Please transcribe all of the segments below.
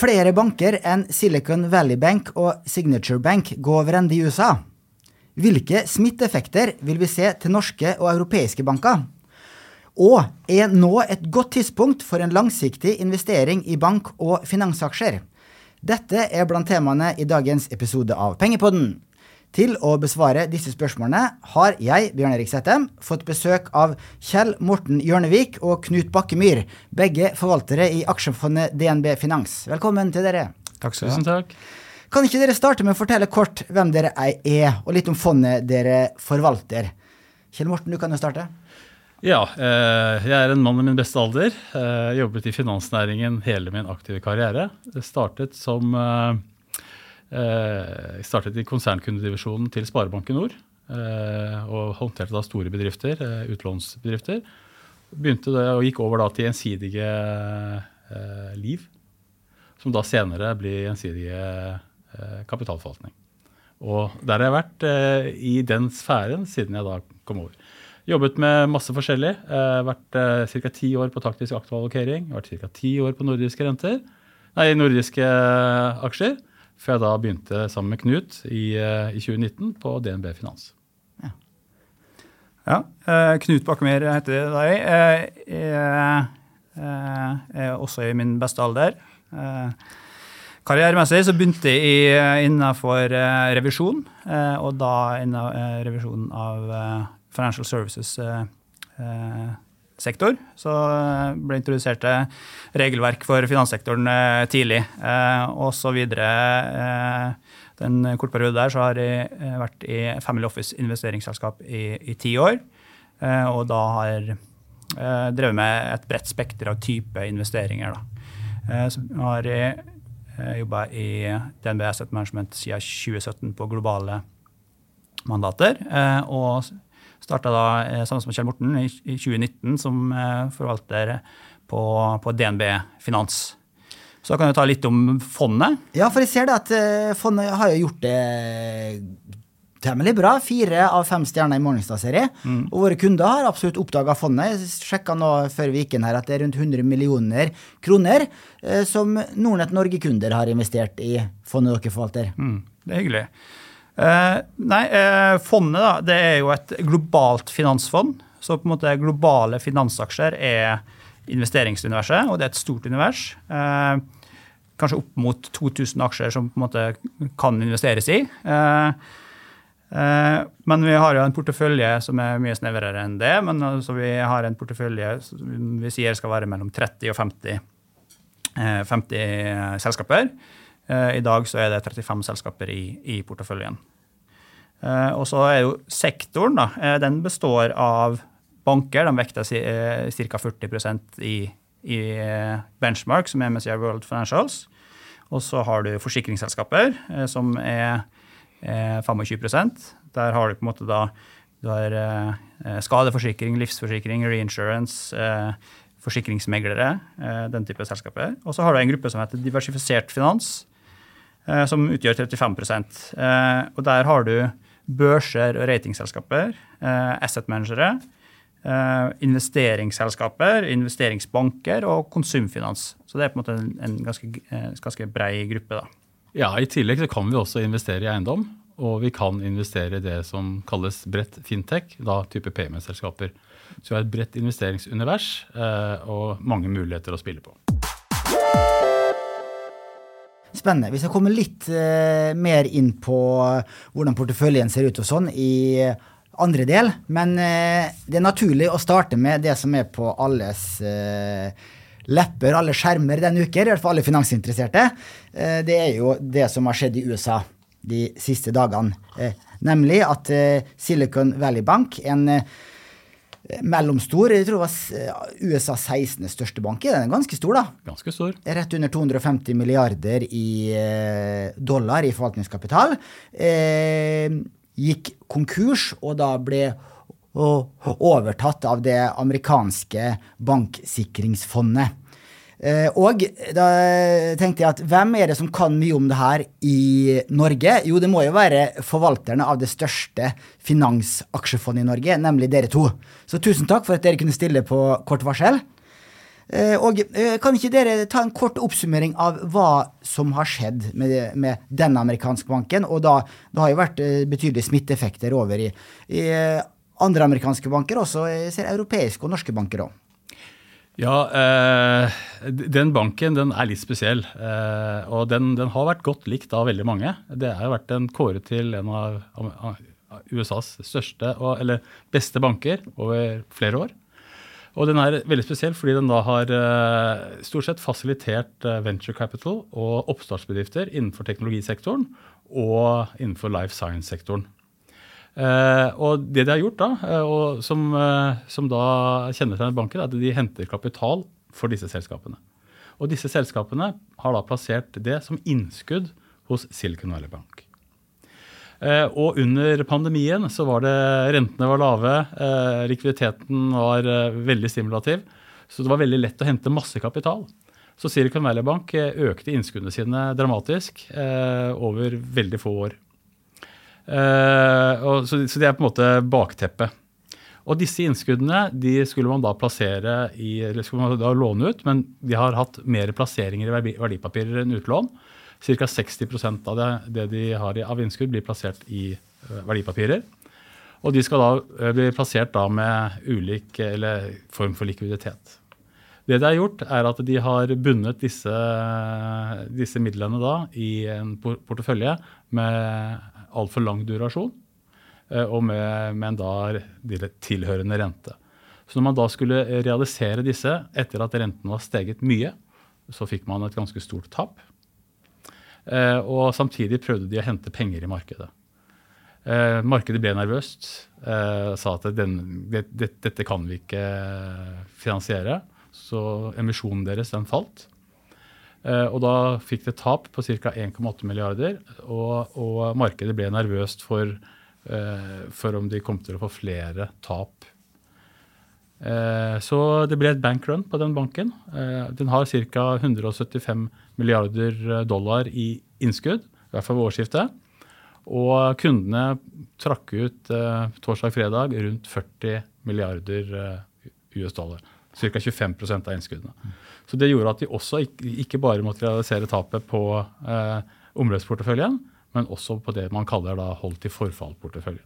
Flere banker enn Silicon Valley Bank og Signature Bank går over ende i USA? Hvilke smitteeffekter vil vi se til norske og europeiske banker? Og er nå et godt tidspunkt for en langsiktig investering i bank- og finansaksjer? Dette er blant temaene i dagens episode av Pengepodden. Til å besvare disse spørsmålene har jeg, Bjørn Erik Settem, fått besøk av Kjell Morten Hjørnevik og Knut Bakkemyr, begge forvaltere i aksjefondet DNB Finans. Velkommen til dere. Takk skal du ha. Kan ikke dere starte med å fortelle kort hvem dere er, og litt om fondet dere forvalter? Kjell Morten, du kan jo starte. Ja, eh, jeg er en mann i min beste alder. Jeg eh, jobbet i finansnæringen hele min aktive karriere. Det startet som eh, jeg startet i konsernkundedivisjonen til Sparebanken Nord. Og håndterte da store bedrifter, utlånsbedrifter. Begynte det og gikk over da til gjensidige liv. Som da senere blir gjensidige kapitalforvaltning. Og der har jeg vært i den sfæren siden jeg da kom over. Jobbet med masse forskjellig. Vært ca. ti år på taktisk aktuallokering. Vært ca. ti år på nordiske renter. Nei, nordiske aksjer. Før jeg da begynte sammen med Knut i, uh, i 2019 på DNB Finans. Ja. ja Knut Bakkemyr heter jeg. Jeg er også i min beste alder. Karrieremessig så begynte jeg innenfor revisjon, og da innen revisjonen av financial services-sektor. Eh, så eh, ble introdusert regelverk for finanssektoren eh, tidlig. Og så videre. Den kort periode der så har jeg vært i Family Office investeringsselskap i, i ti år. Og da har jeg drevet med et bredt spekter av type investeringer. Da. Så har jeg jobba i DNB Asset Management siden 2017 på globale mandater. Og Starta da eh, sammen med Kjell Morten i, i 2019 som eh, forvalter på, på, DNB Finans. Så da kan du ta litt om fondet. Ja, for jeg ser det at uh, fondet har jo gjort det temmelig bra. Fire av fem stjerner i Morningstar-serie. Mm. Og våre kunder har absolutt oppdaga fondet. Jeg sjekka nå før vi gikk inn her at det er rundt 100 millioner kroner eh, som Nordnett Norge-kunder har investert i fondet dere forvalter. Mm. Det er hyggelig. Uh, nei, uh, fondet da, det er jo et globalt finansfond. Så på en måte globale finansaksjer er investeringsuniverset, og det er et stort univers. Uh, kanskje opp mot 2000 aksjer som på en måte kan investeres i. Men vi har jo en portefølje som er mye snevrere enn det. men altså Vi har en portefølje som vi sier skal være mellom 30 og 50, 50 selskaper. I dag så er det 35 selskaper i, i porteføljen. Eh, og så er jo sektoren, da, eh, den består av banker. De vekter ca. 40 i, i eh, benchmark, som er MSI World Financials. Og så har du forsikringsselskaper, som er 25 Der har du på en måte da du har skadeforsikring, livsforsikring, reinsurance, forsikringsmeglere, den type selskaper. Og så har du en gruppe som heter diversifisert finans, som utgjør 35% Og der har du børser og ratingselskaper, eh, asset managere, eh, investeringsselskaper, investeringsbanker og konsumfinans. Så det er på en måte en, ganske, eh, ganske brei gruppe. da. Ja, I tillegg så kan vi også investere i eiendom. Og vi kan investere i det som kalles bredt fintech, da type PMS-selskaper. Så vi har et bredt investeringsunivers og mange muligheter å spille på. Spennende. Vi skal komme litt uh, mer inn på hvordan porteføljen ser ut og sånn i andre del, men uh, det er naturlig å starte med det som er på alles uh, lepper, alle skjermer denne uken, i hvert fall alle finansinteresserte. det er jo det som har skjedd i USA de siste dagene. nemlig at Silicon Valley Bank, en mellomstor. Jeg tror det var USA 16. største bank. Den er ganske stor, da. Ganske stor. Rett under 250 milliarder i eh, dollar i forvaltningskapital. Eh, gikk konkurs, og da ble overtatt av det amerikanske banksikringsfondet. Eh, og da tenkte jeg at hvem er det som kan mye om det her i Norge? Jo, det må jo være forvalterne av det største finansaksjefondet i Norge, nemlig dere to. Så tusen takk for at dere kunne stille på kort varsel. Eh, og eh, Kan ikke dere ta en kort oppsummering av hva som har skjedd med, med denne amerikanske banken? Og da, Det har jo vært betydelige smitteeffekter over i, i andre amerikanske banker, også ser europeiske og norske banker òg. Ja, eh, den banken den er litt spesiell. Eh, og den, den, har vært godt likt av veldig mange. Det har vært en kåret til en av, USAs største eller beste banker over flere år. Og den er veldig spesiell fordi den da har uh, stort sett fasilitert venture capital og oppstartsbedrifter innenfor teknologisektoren og innenfor life science-sektoren. Uh, og det de har gjort da, og som, som da kjennetegner banken, er at de henter kapital for disse selskapene. Og disse selskapene har da plassert det som innskudd hos Silicon Valley Bank. Eh, og under pandemien så var det rentene var lave, eh, likviditeten var eh, veldig stimulativ. Så det var veldig lett å hente masse kapital. Så Silicon Valley Bank økte innskuddene sine dramatisk over veldig få år. Så, det er på en måte bakteppet. Og disse innskuddene de skulle man da plassere i, eller skulle man da låne ut, men de har hatt mer plasseringer i verdipapirer enn utlån. Ca. 60% av det, det, de har av innskudd, blir plassert i eh, verdipapirer. Og de skal da eh, bli plassert da med ulik eller form for likviditet. Det de har gjort, er at de har bundet disse, disse midlene da i en portefølje med altfor lang durasjon eh, og med, med en da tilhørende rente. Så når man da skulle realisere disse etter at renten var steget mye, så fikk man et ganske stort tap. Eh, og samtidig prøvde de å hente penger i markedet. Eh, markedet ble nervøst. Sa at den, det, det, dette kan vi ikke finansiere. Så emisjonen deres den falt. Og da fikk det tap på ca. 1,8 milliarder. Og, og, markedet ble nervøst for, for om de kom til å få flere tap Eh, så det ble et bankrun på den banken. Eh, den har ca. 175 milliarder eh, dollar i innskudd, i hvert fall ved årsskiftet. Og kundene trakk ut torsdag-fredag rundt 40 milliarder US dollar. Ca. 25% av innskuddene. Så det gjorde at de også ikke bare måtte realisere tapet på omløpsporteføljen, men også på det man kaller da holdt til forfall-porteføljen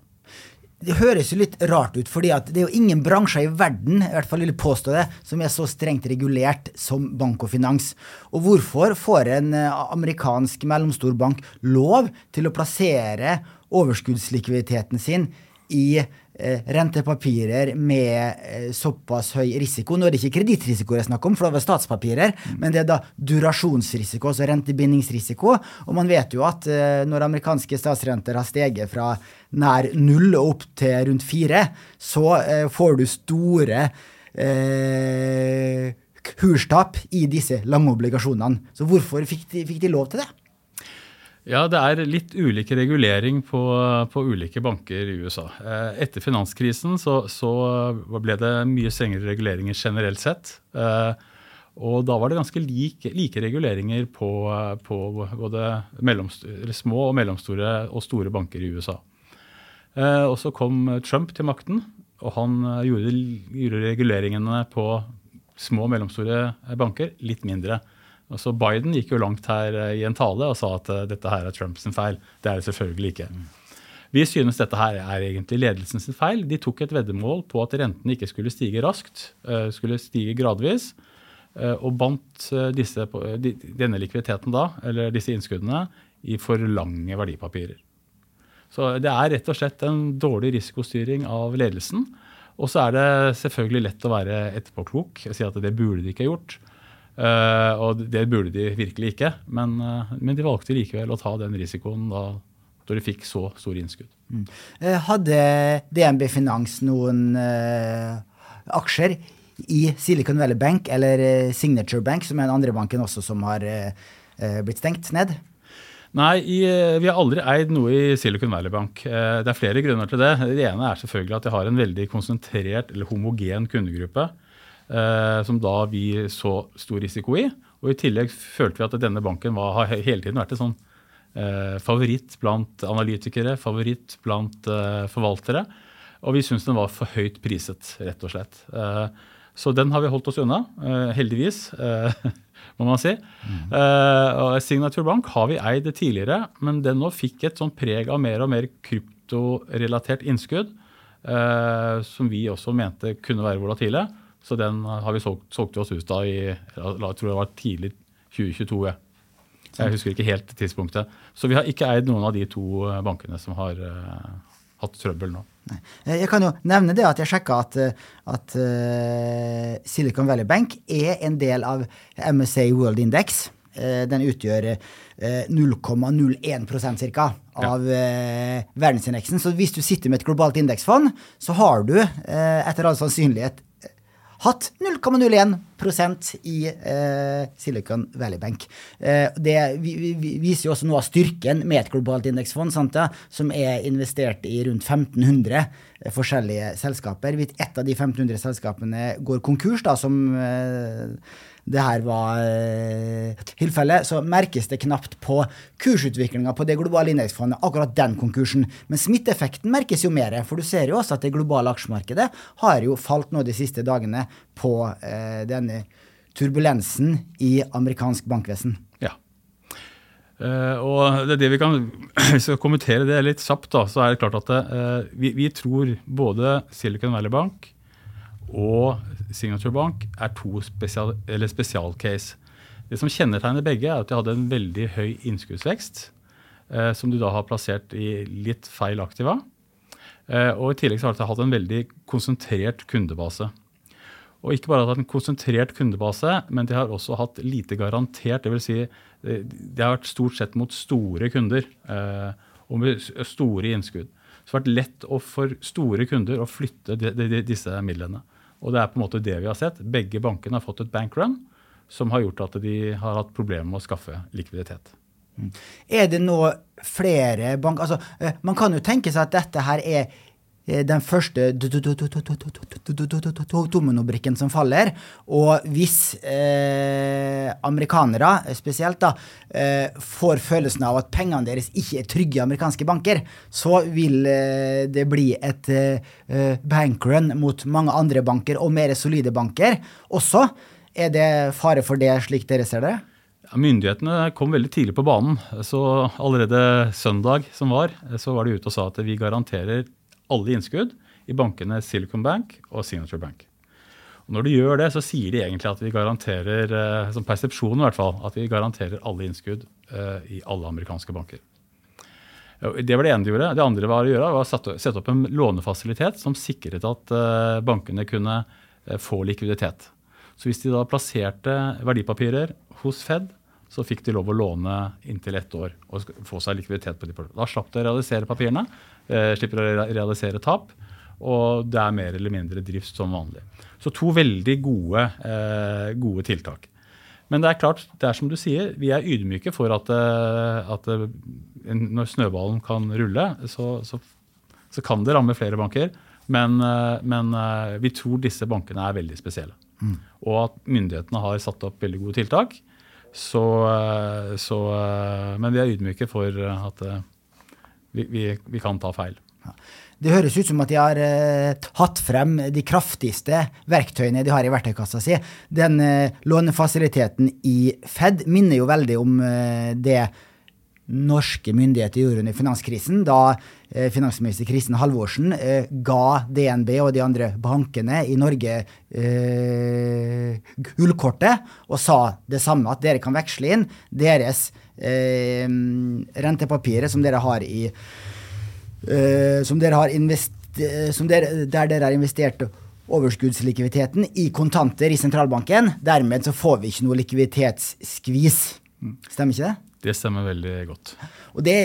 det høres jo litt rart ut, fordi det er jo ingen bransjer i verden i hvert fall vil påstå det, som er så strengt regulert som bank og finans. Og hvorfor får en eh, amerikansk mellomstor bank lov til å plassere overskuddslikviditeten sin i Eh, rentepapirer med eh, såpass høy risiko. Nå er det ikke kredittrisiko det er snakk om, for det var statspapirer, mm. men det er da durasjonsrisiko, altså rentebindingsrisiko. Og man vet jo at eh, når amerikanske statsrenter har steget fra nær null og opp til rundt fire, så får du store eh, kurstap i disse lange obligasjonene. Så hvorfor fikk de, fikk de lov til det? Ja, det er litt ulik regulering på, på ulike banker i USA. Eh, etter finanskrisen så, så, ble det mye strengere reguleringer generelt sett. Eh, og da var det ganske like, like reguleringer på, på både små og mellomstore og store banker i USA. Eh, og så kom Trump til makten, og han gjorde, gjorde reguleringene på små og mellomstore banker litt mindre. Altså Biden gikk jo langt her eh, i en tale og sa at uh, dette her er Trumps feil. Det er det selvfølgelig ikke. Vi synes dette her er egentlig ledelsens feil. De tok et veddemål på at rentene ikke skulle stige raskt, uh, skulle stige gradvis, og bandt disse, denne likviditeten da, eller disse innskuddene i for lange verdipapirer. Så det er rett og slett en dårlig risikostyring av ledelsen. Og så er det selvfølgelig lett å være etterpåklok og si at det burde de ikke ha gjort. Uh, og det burde de virkelig ikke, men, uh, men, de valgte likevel å ta den risikoen da, da de fikk så store innskudd. Mm. Uh, hadde DNB Finans noen aksjer i Silicon Valley Bank eller Signature Bank, som er den andre banken også som har blitt stengt ned? Nei, i, vi har aldri eid noe i Silicon Valley Bank. Det er flere grunner til det. Det ene er selvfølgelig at de har en veldig konsentrert eller homogen kundegruppe. Eh, som da vi så stor risiko i. Og I tillegg følte vi at denne banken var, har hele tiden vært en sånn eh, favoritt blant analytikere, favoritt blant eh, forvaltere. Og vi syntes den var for høyt priset, rett og slett. Eh, Så den har vi holdt oss unna, heldigvis, må man si. Eh, og Signature Bank har vi eid tidligere, men den nå fikk et sånn preg av mer og mer kryptorelatert innskudd, eh, som vi også mente kunne være volatile. Så den har vi solgt, solgte oss ut av i jeg tror det var tidlig 2022. Jeg. Jeg husker ikke helt tidspunktet. Så vi har ikke eid noen av de to eh, bankene som har uh, hatt trøbbel nå. Nei. Eh, Jeg kan jo nevne det at jeg sjekka at, eh, at uh, Silicon Valley Bank er en del av MSA World Index. Uh, den utgjør eh, 0,01 ca. av eh, verdensindeksen. Så hvis du sitter med et globalt indeksfond, så har du eh, etter all sannsynlighet eh, hatt 0,01 i eh, Silicon Valley Bank. Eh, det vi, vi viser jo også noe av styrken med et globalt indeksfond, sant, ja, som er investert i rundt 1500 eh, forskjellige selskaper. Hvis ett av de 1500 selskapene går konkurs, da, som eh, det her var eh, tilfellet, så merkes det knapt på kursutviklinga på det globale indeksfondet, akkurat den konkursen. Men smitteeffekten merkes jo mer, for du ser jo også at det globale aksjemarkedet har jo falt nå de siste dagene på eh, denne turbulensen i amerikansk bankvesen. Ja. Eh, og det er det vi kan, Hvis vi kommentere det litt kjapt, da, så er det klart at eh, vi, vi tror både Silicon Valley Bank og Signature Bank er to spesial, spesialcase. Det som kjennetegner begge, er at de hadde en veldig høy innskuddsvekst, eh, som du da har plassert i litt feil aktiva. Eh, og I tillegg så har de hatt en veldig konsentrert kundebase. Og ikke bare hatt en konsentrert kundebase, men de har også hatt lite garantert. Dvs. Si, eh, de har vært stort sett mot store kunder eh, og med store innskudd. Så det har vært lett for store kunder å flytte de, de, de, disse midlene. Og det er på en måte det vi har sett. Begge bankene har fått et bankrun som har gjort at de har hatt problemer med å skaffe likviditet. Er det nå flere banker altså, eh, Man kan jo tenke seg at dette her er eh, den første dominobrikken som faller. Og hvis eh, amerikanere eh, spesielt da, eh, får følelsen av at pengene deres ikke er trygge i amerikanske banker, så vil eh, det bli et eh, bankrun mot mange andre banker og mer solide banker også. Er det fare for det, slik dere ser det? Myndighetene kom veldig tidlig på banen. så Allerede søndag som var, så var de ute og sa at vi garanterer alle innskudd i bankene Silicon Bank og Signature Bank. Og når de gjør det, så sier de egentlig at vi garanterer eh, som persepsjon i hvert fall, at vi garanterer alle innskudd eh, i alle amerikanske banker. Det var det ene de gjorde. Det andre var å gjøre, var å sette opp en lånefasilitet som sikret at eh, bankene kunne få likviditet. Så hvis de da plasserte verdipapirer hos Fed, så fikk de lov å låne inntil ett år og få seg likviditet på de. papirene. Da slapp de å realisere papirene, eh, slipper å realisere tap, og det er mer eller mindre drift som vanlig. Så to veldig gode, eh, gode tiltak. Men det er klart, det er som du sier, vi er ydmyke for at, eh, at eh, når snøballen kan rulle, så, så, så kan det ramme flere banker. Men, eh, men vi tror disse bankene er veldig spesielle. Og at myndighetene har satt opp veldig gode tiltak. Så, eh, så, eh, men vi er ydmyke for at eh, vi, vi, vi kan ta feil. Det høres ut som at de har eh, hatt frem de kraftigste verktøyene de har i verktøykassa si. Den eh, lånefasiliteten i Fed minner jo veldig om eh, det norske myndigheter gjorde under finanskrisen, da eh, finansminister Kristin Halvorsen eh, ga DNB og de andre bankene i Norge eh, gullkortet og sa det samme, at dere kan veksle inn deres eh, rentepapirer som dere har i eh, som dere har invest, eh, som dere, der dere har investert overskuddslikviditeten i kontanter i sentralbanken. Dermed så får vi ikke noe likviditetsskvis. Stemmer ikke det? Det stemmer veldig godt. Og det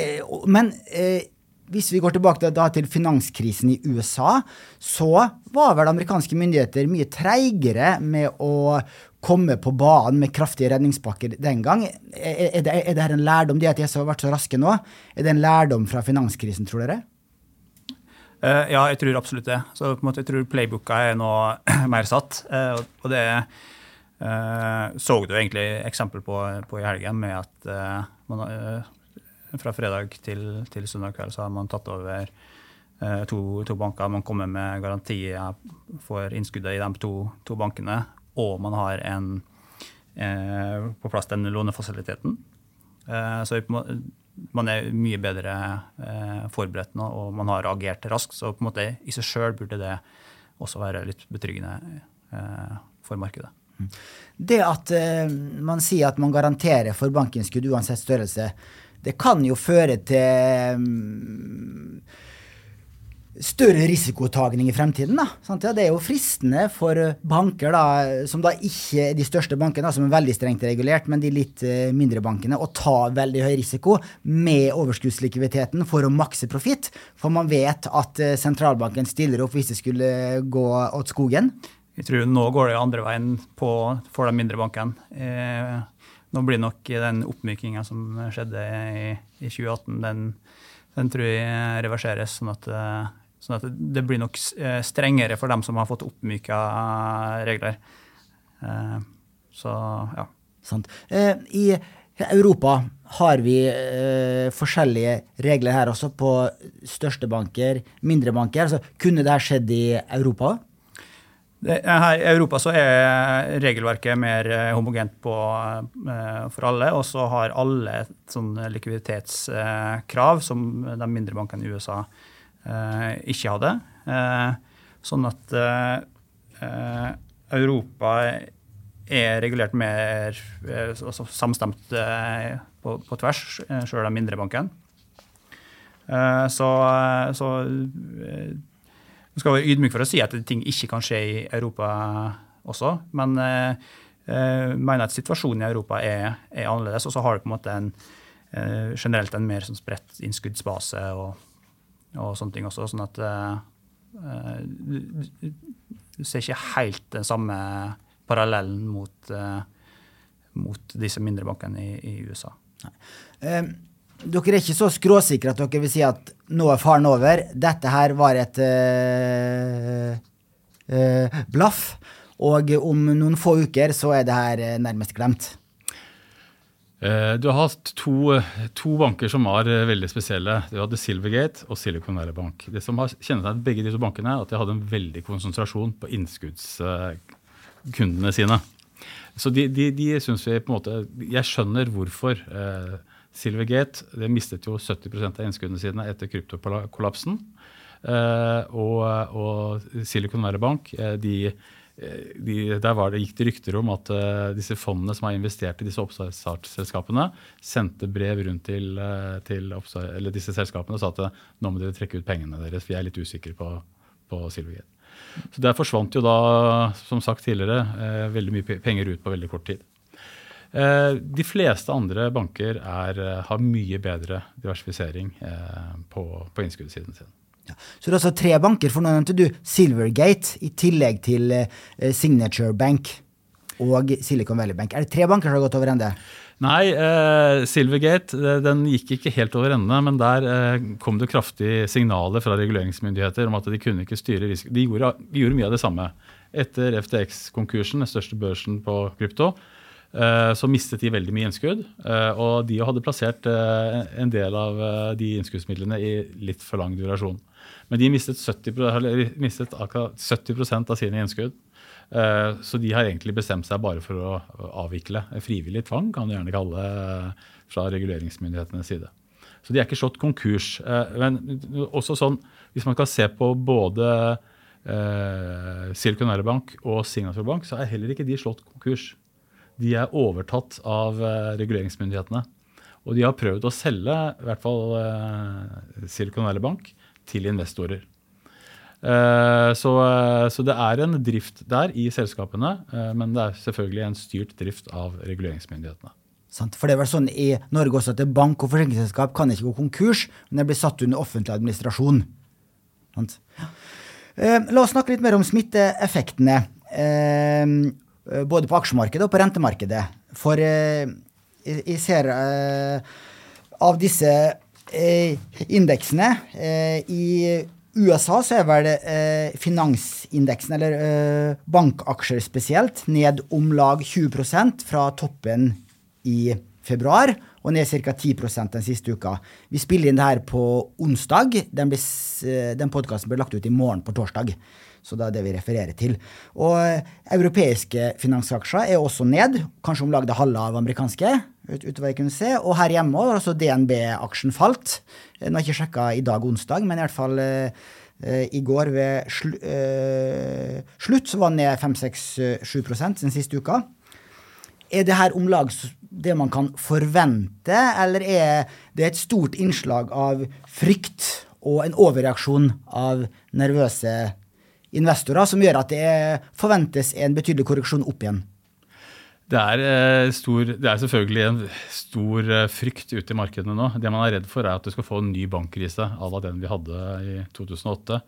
men eh, hvis vi går tilbake da, da til finanskrisen i USA, så var vel amerikanske myndigheter mye treigere med å komme på banen med kraftige redningspakker den gang. Er, er, det, er det her en lærdom, det at de har vært så raske nå? Er det en lærdom fra finanskrisen, tror dere? Eh, ja, jeg tror absolutt det. Så på en måte, jeg tror playbooka er nå mer satt. eh, og- det eh, så du egentlig eksempel på, på i helgen, med at eh, man, eh, fra fredag til, til søndag kveld så har man tatt over eh, to, to, banker. Man kommer med garantier for innskuddet i de to, to bankene, og man har en, eh, på plass den lånefasiliteten. Eh, så man er mye bedre eh, forberedt nå, og man har agert raskt. Så på en måte i seg sjøl burde det også være litt betryggende eh, for markedet. Det at uh, man sier at man garanterer for bankinnskudd uansett størrelse, det kan jo føre til um, større risikotagning i fremtiden. Da. Ja, det er jo fristende for banker, da, som da ikke er de største bankene, da, som er veldig strengt regulert, men de litt uh, mindre bankene, å ta veldig høy risiko med overskuddslikviditeten for å makse profitt. For man vet at uh, sentralbanken stiller opp hvis det skulle gå åt skogen. Jeg tror nå går det andre veien på, for de mindre bankene. Eh, nå blir nok den oppmykinga som skjedde i, i 2018, den, den, tror jeg reverseres. Sånn at, eh, sånn at, det blir nok eh, strengere for dem som har fått oppmyka regler. Eh, så ja. Sant. Eh, I Europa har vi eh, forskjellige regler her også, på største banker, mindre banker. Altså, kunne det her skjedd i Europa? Her I Europa så er regelverket mer eh, homogent på, eh, for alle. Og så har alle et sånn likviditetskrav som de mindre bankene i USA eh, ikke hadde. Sånn at Europa er regulert mer altså samstemt på, på tvers, sjøl de mindre bankene. Så, så man skal være ydmyk for å si at ting ikke kan skje i Europa også, men jeg eh, mener at situasjonen i Europa er, er annerledes. Og så har du på en måte en, eh, generelt en mer sånn spredt innskuddsbase og, og, sånne ting også. sånn at uh, du ser ikke helt den samme parallellen mot, mot disse mindre bankene i, i USA. Nei. Dere er ikke så skråsikre at dere vil si at nå er faren over. Dette her var et uh, uh, blaff. Og om noen få uker så er det her eh, nærmest glemt. Du har hatt to, to, banker som var veldig spesielle. Du hadde Silvergate og Silicon Valley Bank. Det som har kjennetegnet begge disse bankene, er at de hadde en veldig konsentrasjon på innskuddskundene sine. Så de, de, de syns vi på en måte Jeg skjønner hvorfor. Silvergate det mistet jo 70 av innskuddene sine etter kryptokollapsen. Uh, og, og, Silicon Valley Bank eh, de, eh, de, der det, gikk det rykter om at disse fondene som har investert i disse oppstartsselskapene, sendte brev rundt til, til disse selskapene og sa at nå må dere trekke ut pengene deres, for jeg er litt usikker på, på Silvergate. Så Der forsvant jo da, som sagt tidligere, veldig mye penger ut på veldig kort tid. Eh, de fleste andre banker er, eh, har mye bedre diversifisering eh, på, på innskuddssiden sin. Ja. Så det er altså tre banker, for nå nevnte du Silvergate i tillegg til Signature Bank og Silicon Valley Bank. Er det tre banker som har gått over ende? Nei, eh, Silvergate den gikk ikke helt over ende, men der eh, kom det kraftige signaler fra reguleringsmyndigheter om at de kunne ikke styre risiko. De gjorde, de gjorde mye av det samme. Etter FTX-konkursen, den største børsen på krypto, så mistet de veldig mye innskudd. Eh, og de hadde plassert eh, en del av de innskuddsmidlene i litt for lang durasjon. Men de mistet 70, mistet 70 av sine innskudd. Så de har egentlig bestemt seg bare for å avvikle. Frivillig tvang, kan du gjerne kalle det fra reguleringsmyndighetenes side. Så de er ikke slått konkurs. Men også sånn, hvis man skal se på både Silicon Valley Bank og Signature Bank, så er heller ikke de slått konkurs de er overtatt av uh, reguleringsmyndighetene. Og de har prøvd å selge i hvert fall uh, Silicon Valley Bank til investorer. Uh, så, så, det er en drift der i selskapene, men det er selvfølgelig en styrt drift av reguleringsmyndighetene. For det er vel sånn i Norge også at bank og forsikringsselskap kan ikke gå konkurs, men det blir satt under offentlig administrasjon. La oss snakke litt mer om smitteeffektene. Eh, både på aksjemarkedet og på rentemarkedet. For eh, jeg ser eh, av disse indeksene i USA så er vel finansindeksen, eller bankaksjer spesielt, ned om lag 20 fra toppen i februar, og ned ca. 10% den siste uka. Vi spiller inn det her på onsdag. Den, blir, eh, den podkasten blir lagt ut i morgen på torsdag. Så det er det vi refererer til. Og eh, europeiske finansaksjer er også ned, kanskje om lag det halve av amerikanske. Ut, utover jeg kunne se. Og her hjemme har også DNB-aksjen falt. Den har ikke sjekka i dag onsdag, men i hvert fall eh, i går ved sl eh, slutt så var den ned 5-6-7% den siste uka. Er det her om lag det man kan forvente, eller er det et stort innslag av frykt og en overreaksjon av nervøse investorer som gjør at det forventes en betydelig korreksjon opp igjen? Det er, eh, stor, det er, selvfølgelig en stor eh, frykt ute i markedene nå. Det man er redd for, er at du skal få en ny bankkrise à la den vi hadde i 2008.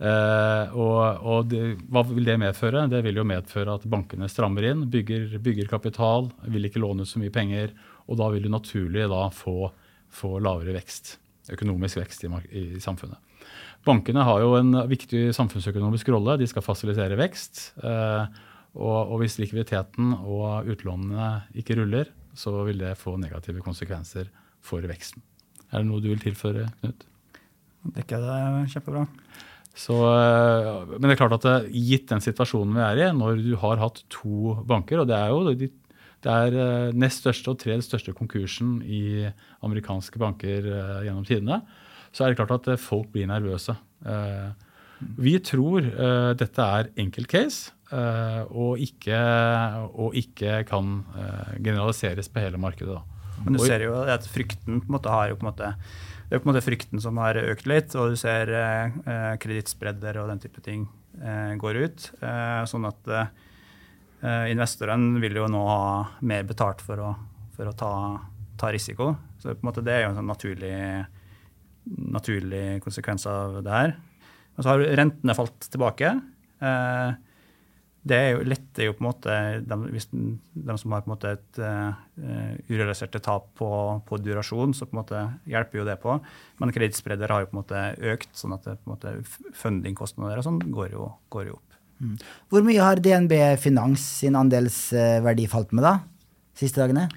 Eh, og, og det, hva vil det medføre? Det vil jo medføre at bankene strammer inn, bygger, bygger kapital, vil ikke låne ut så mye penger. Og da vil du naturlig da få, få lavere vekst, økonomisk vekst i, i, samfunnet. Bankene har jo en viktig samfunnsøkonomisk rolle. De skal fasilitere vekst. Eh, og, hvis likviditeten og utlånene ikke ruller, så vil det få negative konsekvenser for veksten. Er det noe du vil tilføre, Knut? Dekker det kjempebra. Så, eh, men det er klart at det, gitt den situasjonen vi er i, når du har hatt to banker, og det er jo de, det er eh, nest største og tredje største konkursen i amerikanske banker gjennom tidene, så er det klart at folk blir nervøse. Uh, vi tror uh, dette er enkeltcase. case, og, ikke, og, ikke, kan generaliseres på hele markedet. Da. Men du ser jo at frykten på en måte har jo på en måte det er på en måte frykten som har økt litt, og du ser eh, eh kredittspredder og den type ting eh, går ut. Eh, sånn at eh, investorene vil jo nå ha mer betalt for å, for å ta, ta, risiko. Så på en måte det er jo en sånn naturlig, naturlig konsekvens av det her. Og så har rentene falt tilbake. Eh, det er jo letter jo på en måte de, hvis de som har på en måte et uh, urealiserte tap på, på, durasjon, så på en måte hjelper jo det på. Men kredittspredder har jo på en måte økt, sånn at det, på en måte fundingkostnader og sånn går, går, jo opp. Mm. Hvor mye har DNB Finans sin andelsverdi falt med da, siste dagene?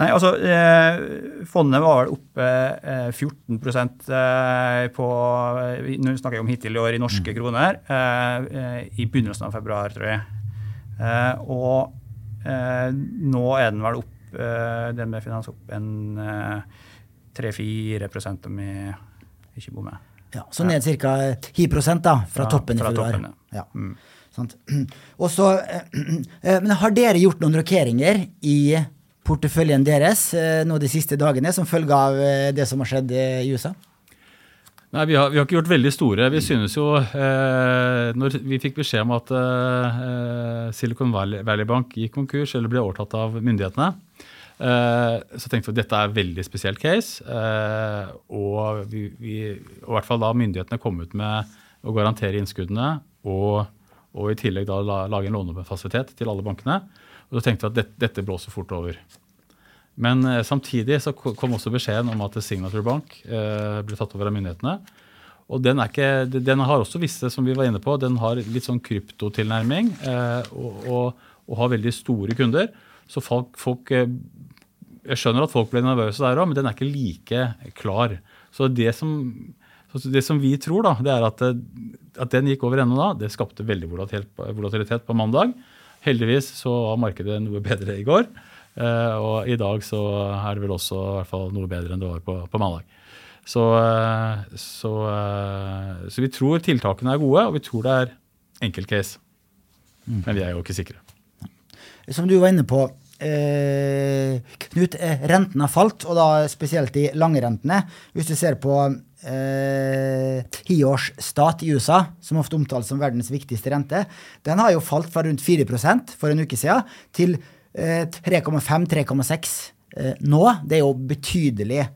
Nei, altså eh, Fondet var vel oppe eh, 14 eh, på Nå snakker jeg om hittil i år i norske mm. kroner. Eh, eh, I begynnelsen av februar, tror jeg. Eh, og nå er den vel opp den med finans opp en 3-4 om jeg ikke bommer. Ja, så ned ca. 10 da, fra, ja, toppen i februar. Toppen, ja. ja. Mm. Og så, men har dere gjort noen rokeringer i porteføljen deres eh, nå de siste dagene som følge av eh, det som har skjedd eh, i USA? Nei, vi har, vi har, ikke gjort veldig store. Vi synes jo eh, Når vi fikk beskjed om at eh, Silicon Valley, Bank gikk konkurs eller ble overtatt av myndighetene, eh, så tenkte vi at dette er et veldig spesielt case. og, vi, vi, og i hvert fall da myndighetene kom ut med å garantere innskuddene og, og i tillegg da lage en lånefasilitet til alle bankene. Og da tenkte at dette, dette blåser fort over. Men eh, samtidig så kom også beskjeden om at Signature Bank eh, ble tatt over av myndighetene. Og den, ikke, den, har også visse, som vi var inne på, den har litt sånn kryptotilnærming eh, og, og, og, har veldig store kunder. Så folk, folk eh, Jeg skjønner at folk ble nervøse der òg, men den er ikke like klar. Så det som, det som vi tror, da, det er at, at den gikk over ennå da, det skapte veldig volatilitet på mandag. Heldigvis så var markedet noe bedre i går. Uh, og i dag så er det vel også i hvert fall noe bedre enn det var på, på mandag. Så, uh, så, uh, så, vi tror tiltakene er gode, og vi tror det er enkeltcase. Mm. Men vi er jo ikke sikre. Som du var inne på, Knut, renten har falt, og da spesielt de lange rentene. Hvis du ser på eh, tiårsstat i USA, som ofte omtales som verdens viktigste rente, den har jo falt fra rundt 4% for en uke siden til eh, 3,5-3,6 eh, nå. Det er jo betydelig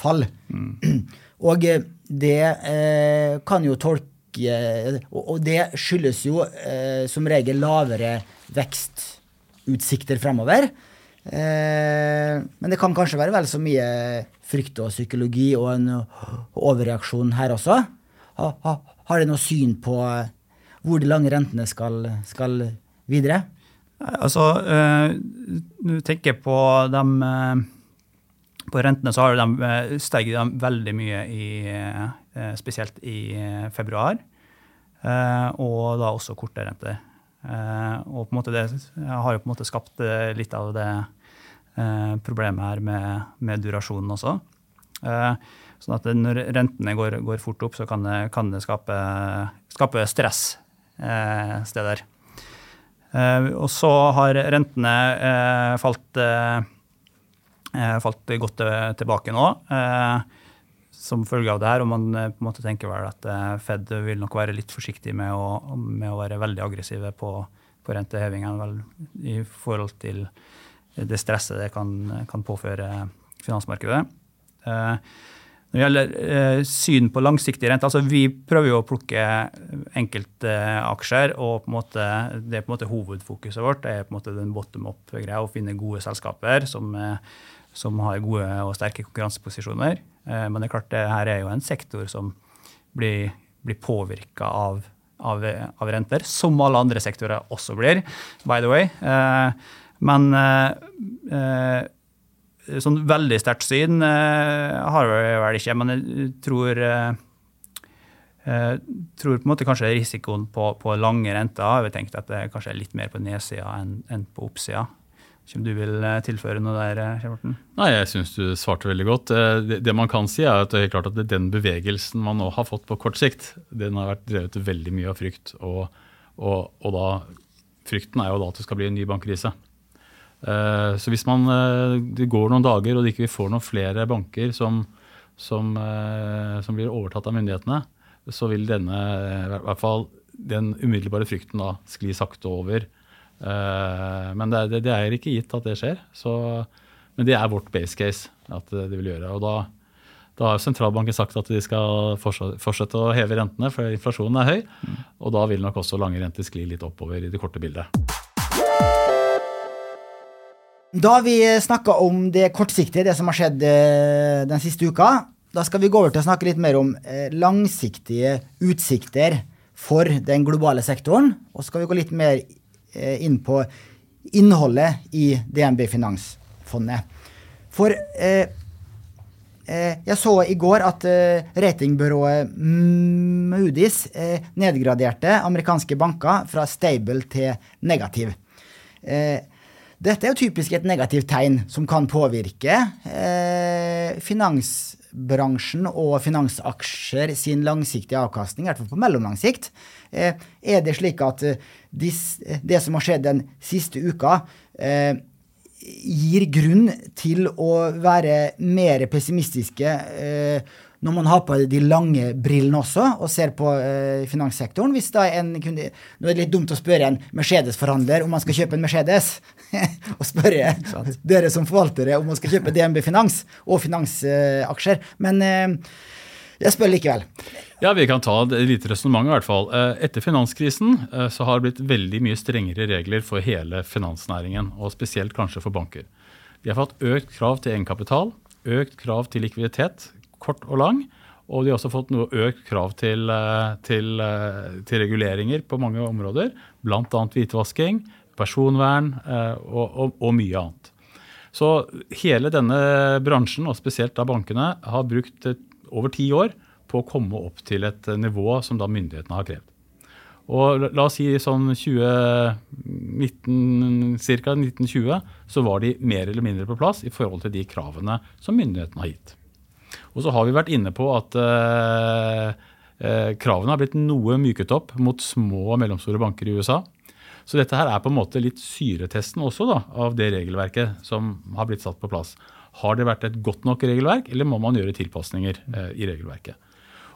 fall. Mm. Og eh, det eh, kan jo tolke Og det skyldes jo eh, som regel lavere vekstutsikter fremover. Men det kan kanskje være vel så mye frykt og psykologi og en overreaksjon her også. Ha, ha, har dere noe syn på hvor de lange rentene skal, skal videre? Altså, uh, du tenker på dem uh, På rentene så har de steget de veldig mye i Spesielt i februar. og da også korte renter. og på en måte det har jo på en måte skapt litt av det problemet her med, med durasjonen også. sånn at når rentene går, går fort opp, så kan det, kan det skape, skape stress steder. Eh, og så har rentene eh, falt, eh, falt godt tilbake nå som følge av det her. Og man på en måte tenker vel at Fed vil nok være litt forsiktig med å, med å være veldig aggressive på, på rentehevingen i forhold til det stresset det kan, kan påføre finansmarkedet. Når det gjelder eh, syn på langsiktig rente, altså vi prøver jo å plukke enkeltaksjer, og på en måte, det er på en måte hovedfokuset vårt. Det er på en måte den bottom up-greia, å finne gode selskaper som, eh, som, har gode og sterke konkurranseposisjoner. Eh, men det er klart, det her er jo en sektor som blir, blir påvirka av, av, av, renter, som alle andre sektorer også blir, by the way. Eh, men eh, sånn veldig sterkt syn uh, har jeg vel ikke, men jeg tror uh, tror på en måte kanskje risikoen på, på lange renter har vi tenkt at det kanskje er litt mer på nedsida enn, enn på oppsida. Om du vil tilføre noe der, Kjell Nei, Jeg syns du svarte veldig godt. Det, man kan si er at er at den bevegelsen man nå har fått på kort sikt, den har vært drevet veldig mye av frykt. Og, og, og da, frykten er jo da at det skal bli en ny bankkrise. Eh, så hvis man, eh, det går noen dager og det ikke får noen flere banker som, som, eh, som, blir overtatt av myndighetene, så vil denne, i hvert fall den umiddelbare frykten da skli sakte over. Men det, det, det er ikke gitt at det skjer. Så, men det er vårt base case at det vil gjøre. Og da, da har sentralbanken sagt at de skal fortsette å heve rentene, for inflasjonen er høy. Mm. Og da vil nok også lange renter skli litt oppover i det korte bildet. Da vi snakka om det kortsiktige, det som har skjedd eh, den siste uka. Da skal vi gå over til å snakke litt mer om eh, langsiktige utsikter for den globale sektoren. Og så skal vi gå litt mer eh, inn på innholdet i DNB Finansfondet. For eh, jeg så i går at ratingbyrået Moody's nedgraderte amerikanske banker fra stable til negativ. Eh, dette er jo typisk et negativt tegn som kan påvirke eh, finansbransjen og finansaksjer sin langsiktige avkastning, i hvert fall på mellomlang sikt. Eh, er det slik at eh, dis, det som har skjedd den siste uka, eh, gir grunn til å være mer pessimistiske eh, når man har på de lange brillene også og ser på eh, finanssektoren. Hvis da en kunde Nå er det litt dumt å spørre en Mercedes-forhandler om man skal kjøpe en Mercedes, og spørre dere som forvaltere om man skal kjøpe DNB Finans og finansaksjer. Men eh, jeg spør likevel. Ja, Vi kan ta et lite resonnement. i hvert fall. Eh, etter finanskrisen eh, så har det blitt veldig mye strengere regler for hele finansnæringen, og spesielt kanskje for banker. De har fått økt krav til egenkapital, økt krav til likviditet, kort og lang. Og de har også fått noe økt krav til, eh, til, eh, til reguleringer på mange områder. Bl.a. hvitvasking, personvern eh, og, og, og, mye annet. Så hele denne bransjen, og spesielt da bankene, har brukt over ti år på å komme opp til et nivå som da myndighetene har krevd. Og la oss si sånn 2019, ca. 1920 så var de mer eller mindre på plass i forhold til de kravene som myndighetene har gitt. Og så har vi vært inne på at eh, eh, kravene har blitt noe myket opp mot små og mellomstore banker i USA. Så dette her er på en måte litt syretesten også da, av det regelverket som har blitt satt på plass. Har det vært et godt nok regelverk, eller må man gjøre tilpasninger eh, i regelverket?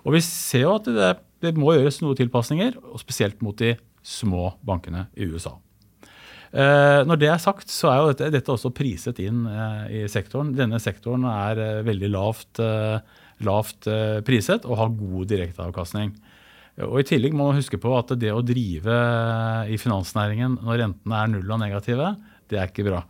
Og Vi ser jo at det, det må gjøres noen tilpasninger, spesielt mot de små bankene i USA. Eh, når det er sagt, så er jo dette, dette også priset inn eh, i sektoren. Denne sektoren er eh, veldig lavt, lavt priset og har god direkteavkastning. Og I tillegg må man huske på at det å drive i finansnæringen når rentene er null og negative, det er ikke bra.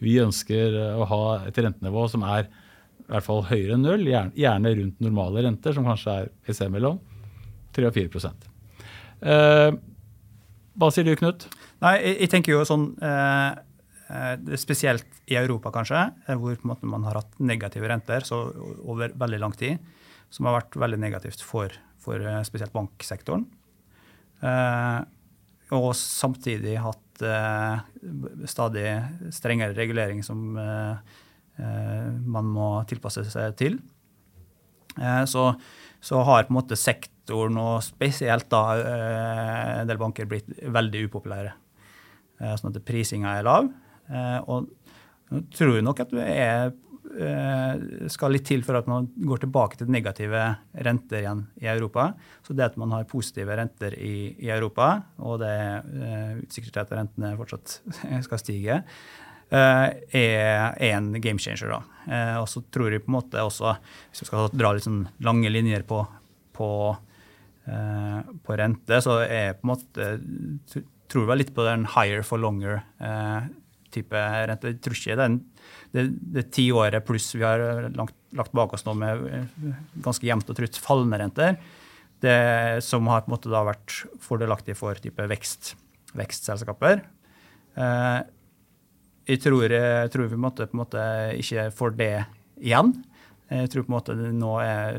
Vi ønsker å ha et rentenivå som er i hvert fall høyere enn null, gjerne rundt normale renter, som kanskje er et sted mellom 3 og 4% Hva sier du, Knut? Nei, jeg, jeg tenker jo sånn eh, eh Spesielt i Europa, kanskje, eh, hvor måte, man har hatt negative renter over veldig lang tid. Som har vært veldig negativt for, for eh, spesielt banksektoren. Eh, og samtidig hatt eh, stadig strengere regulering som man må tilpasse seg til. så, så har på en måte sektoren, og spesielt da en del banker, blitt veldig upopulære. Eh, sånn at prisinga er lav. Eh, og jeg tror nok at det er, eh, skal litt til for at man går tilbake til negative renter igjen i Europa. Så det at man har positive renter i, i Europa, og det er utsikter til at rentene fortsatt skal stige, er, en game changer. da. Og så tror jeg på en måte også, hvis vi skal dra litt sånn lange linjer på, på, på rente, så er på en måte tror vel litt på den higher for longer-type eh, rente. Jeg tror ikke den, det, det tiåret pluss vi har langt, lagt bak oss nå med eh, ganske jevnt og trutt fallende renter, det som har på en måte da vært fordelaktig for type vekst, vekstselskaper. Eh, jeg tror, jeg tror vi måtte, på en måte ikke får det igjen. Jeg tror på en måte nå er,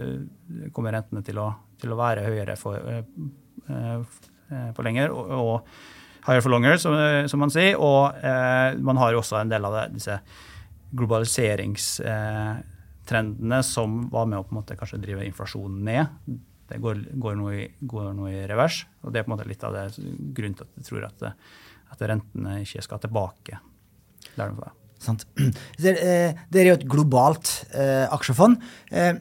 kommer rentene til å, til å være høyere for, for lenger. og, og higher for longer, som, som man sier. Og eh, man har jo også en del av det, disse globaliseringstrendene som var med å på en måte kanskje drive inflasjonen ned. Det går, går, noe i, går, noe i, revers. og Det er på en måte litt av det grunnen til at jeg tror at, at rentene ikke skal tilbake der de. Sant. Dere er jo et globalt eh, aksjefond. Eh,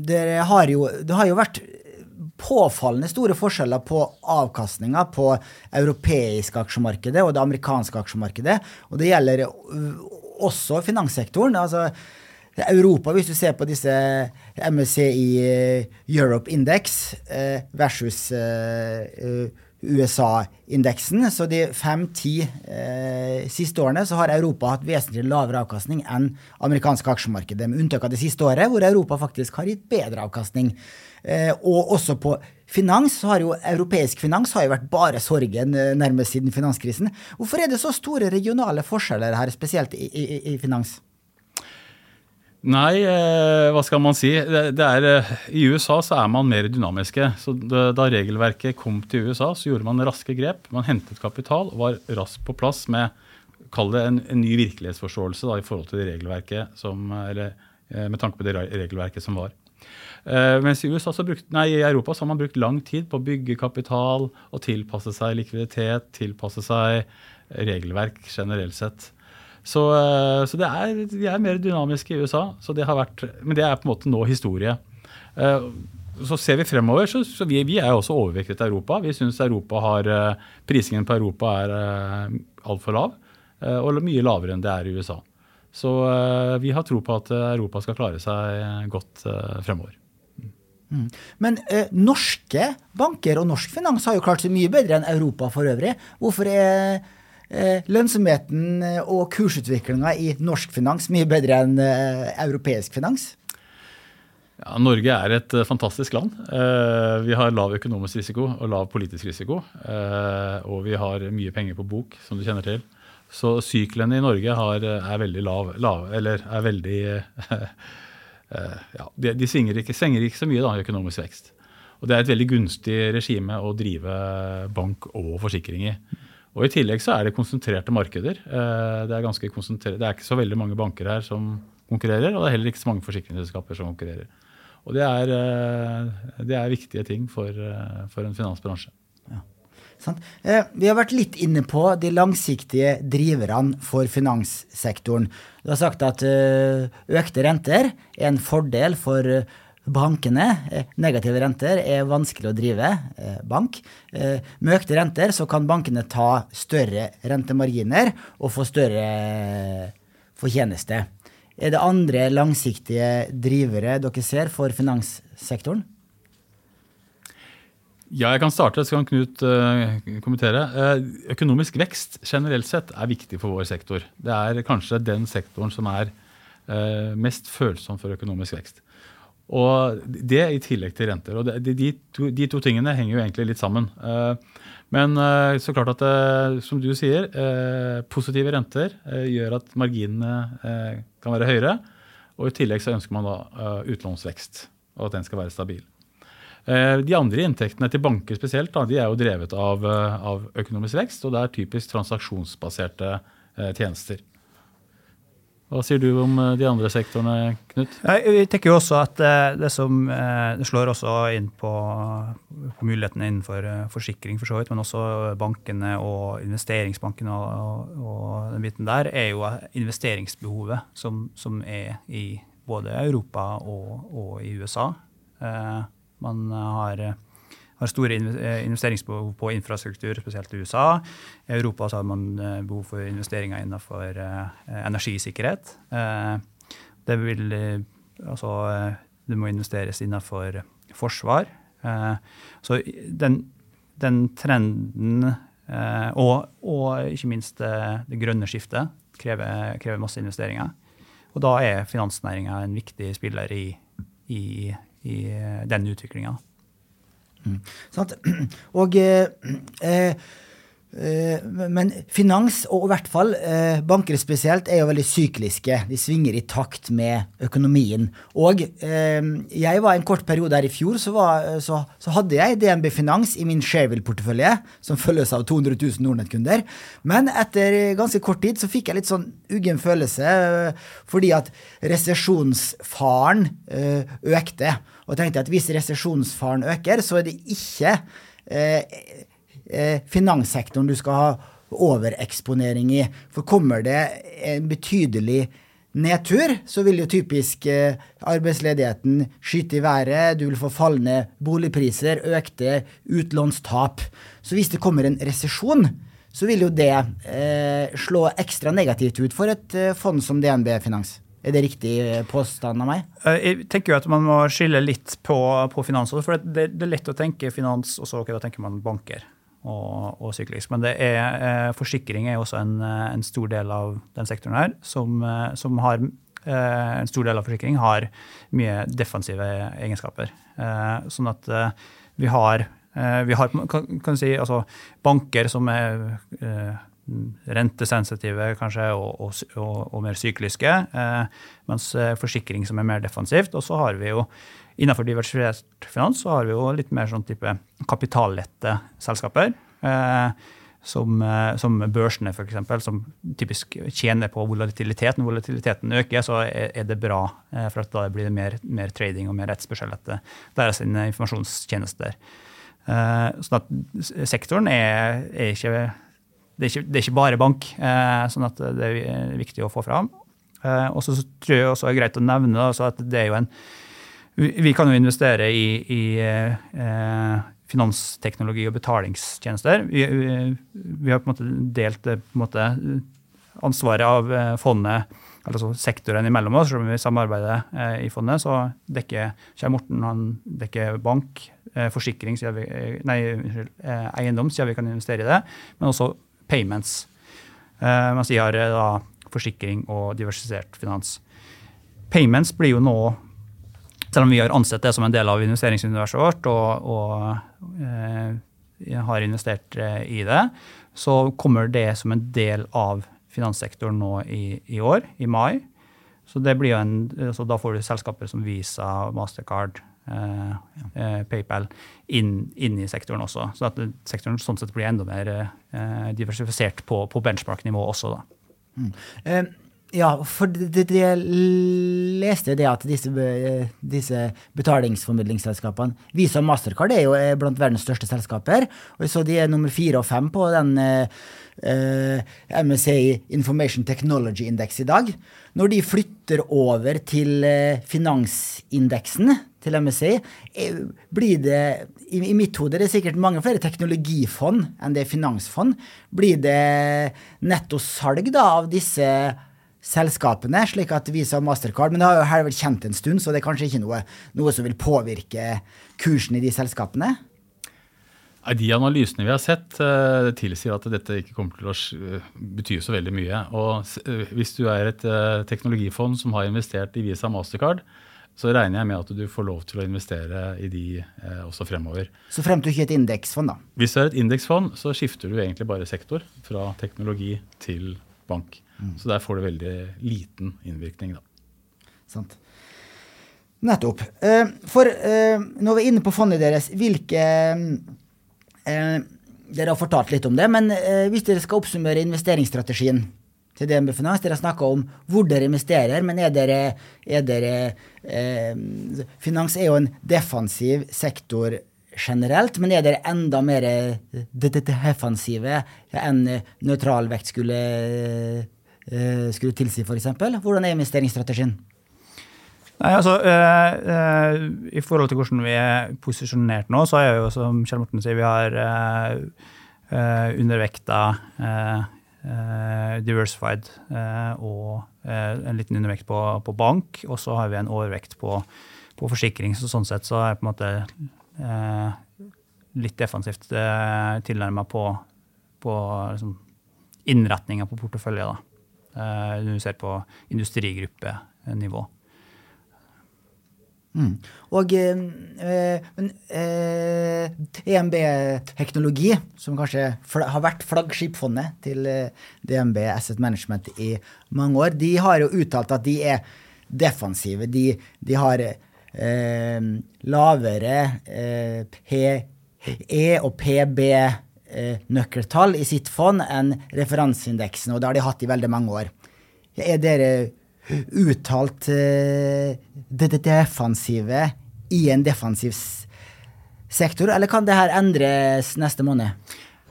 dere har jo, det har jo vært påfallende store forskjeller på avkastninga på europeiske aksjemarkedet og det amerikanske aksjemarkedet. Og det gjelder også finanssektoren. altså Europa, hvis du ser på disse MSCI Europe Index eh, versus eh, USA-indeksen. Så de fem-ti eh, siste årene så har Europa hatt vesentlig lavere avkastning enn amerikanske aksjemarkedet, med unntak av det siste året, hvor Europa faktisk har gitt bedre avkastning. Eh, og også på finans så har jo europeisk finans har jo vært bare sorgen eh, nærmest siden finanskrisen. Hvorfor er det så store regionale forskjeller her, spesielt i, i, i finans? Nei, eh, hva skal man si. Det, er, eh, I USA så er man mer dynamiske. så Da regelverket kom til USA, så gjorde man raske grep. Man hentet kapital og var raskt på plass med kall det en, en ny virkelighetsforståelse da, i forhold til det regelverket som, eller med tanke på det regelverket som var. Mens i, brukt, nei, i, Europa så har man brukt lang tid på å bygge kapital og tilpasse seg likviditet, tilpasse seg regelverk generelt sett. Så, så det er, de er mer dynamiske i USA, det vært, men det er på en måte nå historie. Uh, så ser vi fremover, så, så vi, vi, er også overvektet Europa. Vi syns prisingen på Europa er altfor lav, og mye lavere enn det er i USA. Så vi har tro på at Europa skal klare seg godt fremover. Mm. Men eh, norske banker og norsk finans har jo klart seg mye bedre enn Europa for øvrig. Hvorfor er eh, lønnsomheten eh, og kursutviklinga i norsk finans mye bedre enn eh, europeisk finans? Ja, Norge er et fantastisk land. Vi har lav økonomisk risiko og lav politisk risiko. Og vi har mye penger på bok, som du kjenner til. Så syklene i Norge har, er veldig lav, lav, eller er veldig Eh, ja, de, de svinger, ikke, svinger, ikke, så mye da, i økonomisk vekst. Og Det er et veldig gunstig regime å drive bank og forsikring i. Og I tillegg så er det konsentrerte markeder. Eh, det er, ganske det er ikke så veldig mange banker her som konkurrerer, og det er heller ikke så mange forsikringsselskaper som konkurrerer. Og Det er, eh, det er viktige ting for, for en finansbransje. Eh, vi har vært litt inne på de langsiktige driverne for finanssektoren. Du har sagt at eh, økte renter er en fordel for eh, bankene. Negative renter er vanskelig å drive bank. Med økte renter så kan bankene ta større rentemarginer og få større fortjeneste. Er det andre langsiktige drivere dere ser for finanssektoren? Ja, jeg kan starte, så kan Knut kommentere. Økonomisk vekst generelt sett er viktig for vår sektor. Det er kanskje den sektoren som er mest følsom for økonomisk vekst. Og det i tillegg til renter. Og De, de, to, de, to, tingene henger jo egentlig litt sammen. Men så klart at, som du sier, positive renter gjør at marginene kan være høyere. Og i tillegg så ønsker man da utlånsvekst, og at den skal være stabil. Eh, de andre inntektene til banker spesielt, de er jo drevet av, eh, av, økonomisk vekst, og det er typisk transaksjonsbaserte eh, tjenester. Hva sier du om de andre sektorene, Knut? Jeg tenker jo også at det som det slår også inn på, på mulighetene innenfor forsikring, for så vidt, men også bankene og investeringsbankene og, og, den biten der, er jo investeringsbehovet som, som er i både Europa og, og i USA. Eh, man har, har store eh, investeringsbehov på infrastruktur, spesielt i USA. I Europa har man eh, behov for investeringer innenfor eh, energisikkerhet. Det vil altså Det må investeres innenfor forsvar. Så den, den trenden og, og, ikke minst det, grønne skiftet krever, krever, masse investeringer. Og da er finansnæringa en viktig spiller i, i, i den utviklinga. Mm. Og eh, eh, men finans, og i hvert fall eh, banker spesielt, er jo veldig sykliske. De svinger i takt med økonomien. Og eh, jeg var en kort periode her i fjor, så, var, så, så hadde jeg DNB Finans i min Shareville-portefølje, som følges av 200 000 Nordnett-kunder. Men etter ganske kort tid så fikk jeg litt sånn uggen følelse, fordi at resesjonsfaren økte. Og tenkte at hvis resesjonsfaren øker, så er det ikke eh, finanssektoren du skal ha overeksponering i. For kommer det en betydelig nedtur, så vil jo typisk eh, arbeidsledigheten skyte i været, du vil få fallende boligpriser, økte utlånstap. Så hvis det kommer en resesjon, så vil jo det eh, slå ekstra negativt ut for et eh, fond som DNB Finans. Er det riktig eh, påstand av meg? Eh, jeg tenker jo at man må skille litt på, på finans. For det, det, er lett å tenke finans, og så okay, da tenker man banker og, og syklisk. Men er, eh, forsikring er også en, eh, en, stor del av den sektoren her, som, eh, som har en stor del av forsikring har mye defensive egenskaper. Sånn at vi har, vi har si, altså, banker som er rentesensitive kanskje, og, og, og mer sykliske, mens forsikring som er mer defensivt. Og så har vi jo Innenfor diversifisert finans så har vi jo litt mer sånn type kapitallette selskaper. Eh, som, eh, som børsene, f.eks., som typisk tjener på volatilitet. Når volatiliteten øker, så er, det bra, eh, for da blir det mer, mer, trading og mer rettsspørsel etter deres informasjonstjenester. Eh, sånn at sektoren er, er, ikke, det er ikke, det er ikke bare bank, sånn at det er viktig å få fram. Og så tror jeg også det er greit å nevne at det er jo en vi kan jo investere i, i eh, finansteknologi og betalingstjenester. Vi, vi, vi, har på en måte delt en måte, ansvaret av eh, fondet, altså sektoren imellom oss, selv om vi samarbeider eh, i fondet. Så dekker Kjell Morten han dekker bank, eh, forsikring, vi, nei, unnskyld, eh, eiendom, siden vi kan investere i det, men også payments. mens de har da forsikring og diversisert finans. Payments blir jo nå selv om vi har ansett det som en del av investeringsuniverset vårt og, og eh, har investert eh, i det, så kommer det som en del av finanssektoren nå i, i år, i mai. Så, en, så da får du selskaper som Visa, Mastercard, eh, eh, PayPal inn, inn, i sektoren også. Så at sektoren sånn sett blir enda mer eh, diversifisert på, på benchmark-nivå også. da. Mm. Eh, ja, for det, det, jeg leste det at disse, disse betalingsformidlingsselskapene Visa og Mastercard er jo blant verdens største selskaper. og så De er nummer fire og fem på den eh, MSA Information Technology Index i dag. Når de flytter over til eh, finansindeksen til eh, blir det i, i mitt hode det er sikkert mange flere teknologifond enn det er finansfond. Blir det netto salg da, av disse selskapene, slik at Visa og Mastercard Men det har jo vært kjent en stund, så det er kanskje ikke noe, noe som vil påvirke kursen i de selskapene? De analysene vi har sett, uh, tilsier at dette ikke kommer til å uh, bety så veldig mye. Og uh, Hvis du er et teknologifond som har investert i Visa og Mastercard, så regner jeg med at du får lov til å investere i de eh, også fremover. Så frem til ikke et indeksfond, da. Hvis du er et indeksfond, så skifter du egentlig bare sektor fra teknologi til bank. Mm. Så der får du veldig liten innvirkning, da. Sant. Nettopp. Eh, for eh, når vi er inne på fondet deres, hvilke eh, Dere har fortalt litt om det, men hvis dere skal oppsummere investeringsstrategien til DNB Finans, dere har snakka om hvor dere investerer, men er dere, er dere Finans er jo en defensiv sektor generelt, men er dere enda mer defensive enn nøytralvekt skulle, skulle tilsi, f.eks.? Hvordan er investeringsstrategien? Nei, altså, eh, eh, I forhold til hvordan vi er posisjonert nå, så er jo som Kjell Morten sier, vi har eh, eh undervekta eh, eh, diversified og en liten undervekt på, på bank. Og så har vi en overvekt på, på, forsikring. Så sånn sett så er på en måte litt defensivt eh, tilnærma på, på liksom, innretninga på portefølje. da. Når du ser på industrigruppenivå. Mm. Og eh, eh, EMB-teknologi, som kanskje har vært flaggskipfondet til eh, DNB Asset Management i mange år, de har jo uttalt at de er defensive. De, de har eh, lavere eh, PE og PB eh, i sitt fond enn referanseindeksen, og det har de hatt i veldig mange år. Er dere uttalt uh, det defensive i en defensiv sektor, eller kan det her endres neste måned?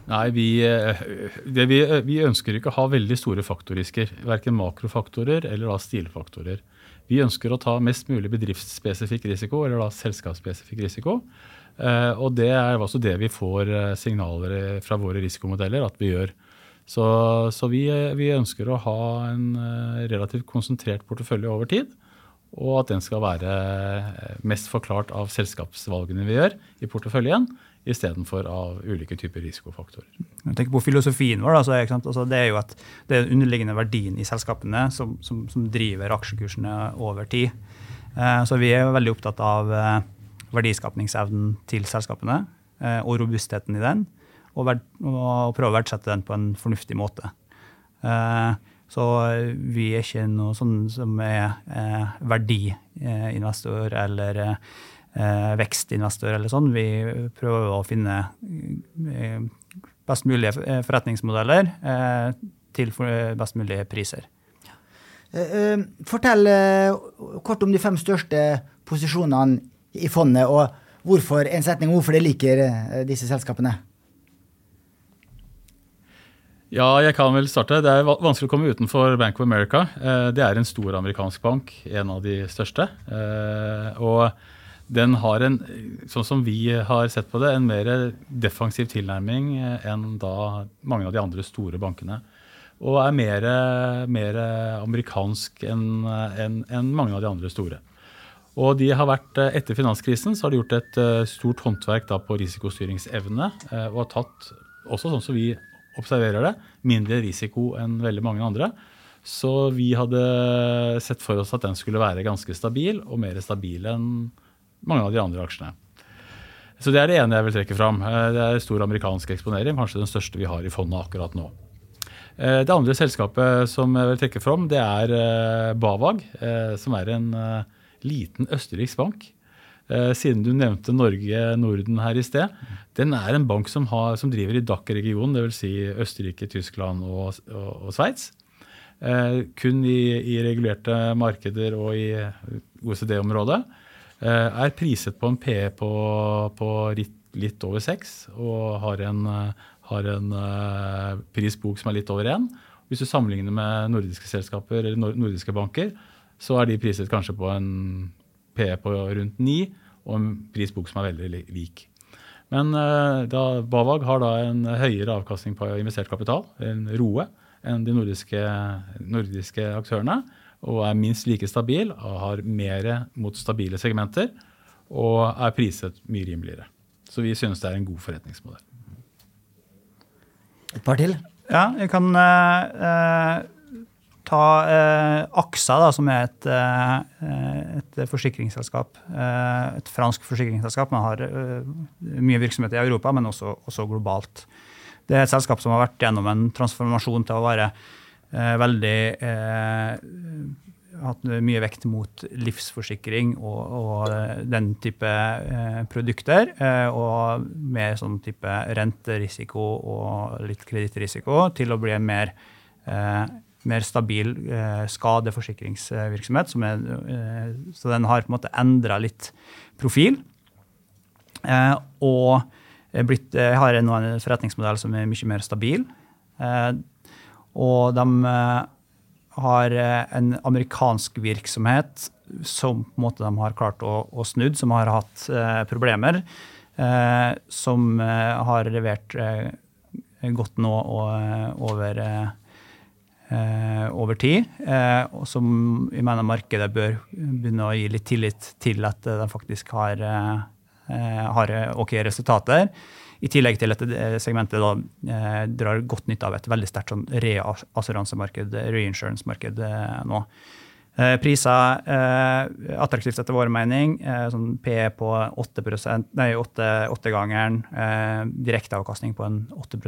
Nei, vi, eh, vi, eh, vi, ønsker ikke å ha veldig store faktorisker. Verken makrofaktorer eller stilfaktorer. Vi ønsker å ta mest mulig bedriftsspesifikk risiko, eller da selskapsspesifikk risiko. Og det er også det vi får signaler fra våre risikomodeller at vi gjør. Så, så vi, vi, ønsker å ha en eh, relativt konsentrert portefølje over tid. Og at den skal være eh, mest forklart av selskapsvalgene vi gjør i porteføljen, istedenfor av ulike typer risikofaktorer. Jeg tenker på filosofien vår. Da, altså, det er jo at det er den underliggende verdien i selskapene som, som, som driver aksjekursene over tid. Eh, så vi er veldig opptatt av eh, verdiskapningsevnen til selskapene eh, og robustheten i den og, verd, og prøve å verdsette den på en fornuftig måte. Eh, så vi er ikke noe sånn som er eh, verdiinvestor eller eh, vekstinvestor eller sånn. Vi prøver å finne eh, best mulige forretningsmodeller eh, til best mulige priser. Eh, fortell kort om de fem største posisjonene i fondet, og hvorfor en setning hvorfor de liker disse selskapene. Ja, jeg kan vel starte. Det er vanskelig å komme utenfor Bank of America. Eh, det er en stor amerikansk bank, en av de største. Eh, og den har en, sånn som vi har sett på det, en mer defensiv tilnærming eh, enn da mange av de andre store bankene. Og er mer, mer amerikansk enn en, en mange av de andre store. Og de har vært, Etter finanskrisen så har de gjort et stort håndverk da på risikostyringsevne. Og har tatt, også sånn som vi observerer det, mindre risiko enn veldig mange andre. Så vi hadde sett for oss at den skulle være ganske stabil, og mer stabil enn mange av de andre aksjene. Så det er det ene jeg vil trekke fram. Eh, det er stor amerikansk eksponering, kanskje den største vi har i fondet akkurat nå. Eh, det andre selskapet som jeg vil trekke fram, det er eh, Bavag, som er en liten østerriksk bank siden du nevnte Norge, Norden her i sted. Den er en bank som, har, som driver i DAC-regionen, dvs. Si Østerrike, Tyskland og, og, og Sveits. Kun i, i, regulerte markeder og i OECD-området. Eh, er priset på en PE på, på litt, over seks og har en, har en uh, prisbok som er litt over én. Hvis du sammenligner med nordiske selskaper eller nordiske banker, så er de priset kanskje på en PE på rundt 9 og en prisbok som er veldig lik. Men da, Bavag har da en høyere avkastning på investert kapital, en ROE, enn de nordiske, nordiske aktørene. Og er minst like stabil og har mer mot stabile segmenter. Og er priset mye rimeligere. Så vi synes det er en god forretningsmodell. Et par til? Ja, jeg kan uh, ta eh, AXA, da, som er et, eh, et forsikringsselskap. Eh, et fransk forsikringsselskap. Man har eh, mye virksomhet i Europa, men også, også, globalt. Det er et selskap som har vært gjennom en transformasjon til å være eh, veldig hatt mye vekt mot livsforsikring og, og eh, den type eh, produkter. Eh, og mer sånn type renterisiko og litt kredittrisiko til å bli en mer, eh, mer stabil eh, skadeforsikringsvirksomhet. Er, eh, så den har på en måte endra litt profil. og blitt, har nå en forretningsmodell som er mye mer stabil. Og de har eh, en amerikansk virksomhet som på en måte de har klart å, å snudd, som har hatt eh, problemer. Eh, som eh, har levert eh, godt nå og, eh, over, over tid. og som jeg mener markedet bør begynne å gi litt tillit til at de faktisk har, har ok resultater. I tillegg til at segmentet da, eh, drar godt nytte av et veldig sterkt sånn reassuransemarked, reinsurance-marked eh, nå. Eh, priser eh, attraktivt etter vår mening. Eh, sånn PE på 8% nei, 8-gangeren. Eh, direkteavkastning på en 8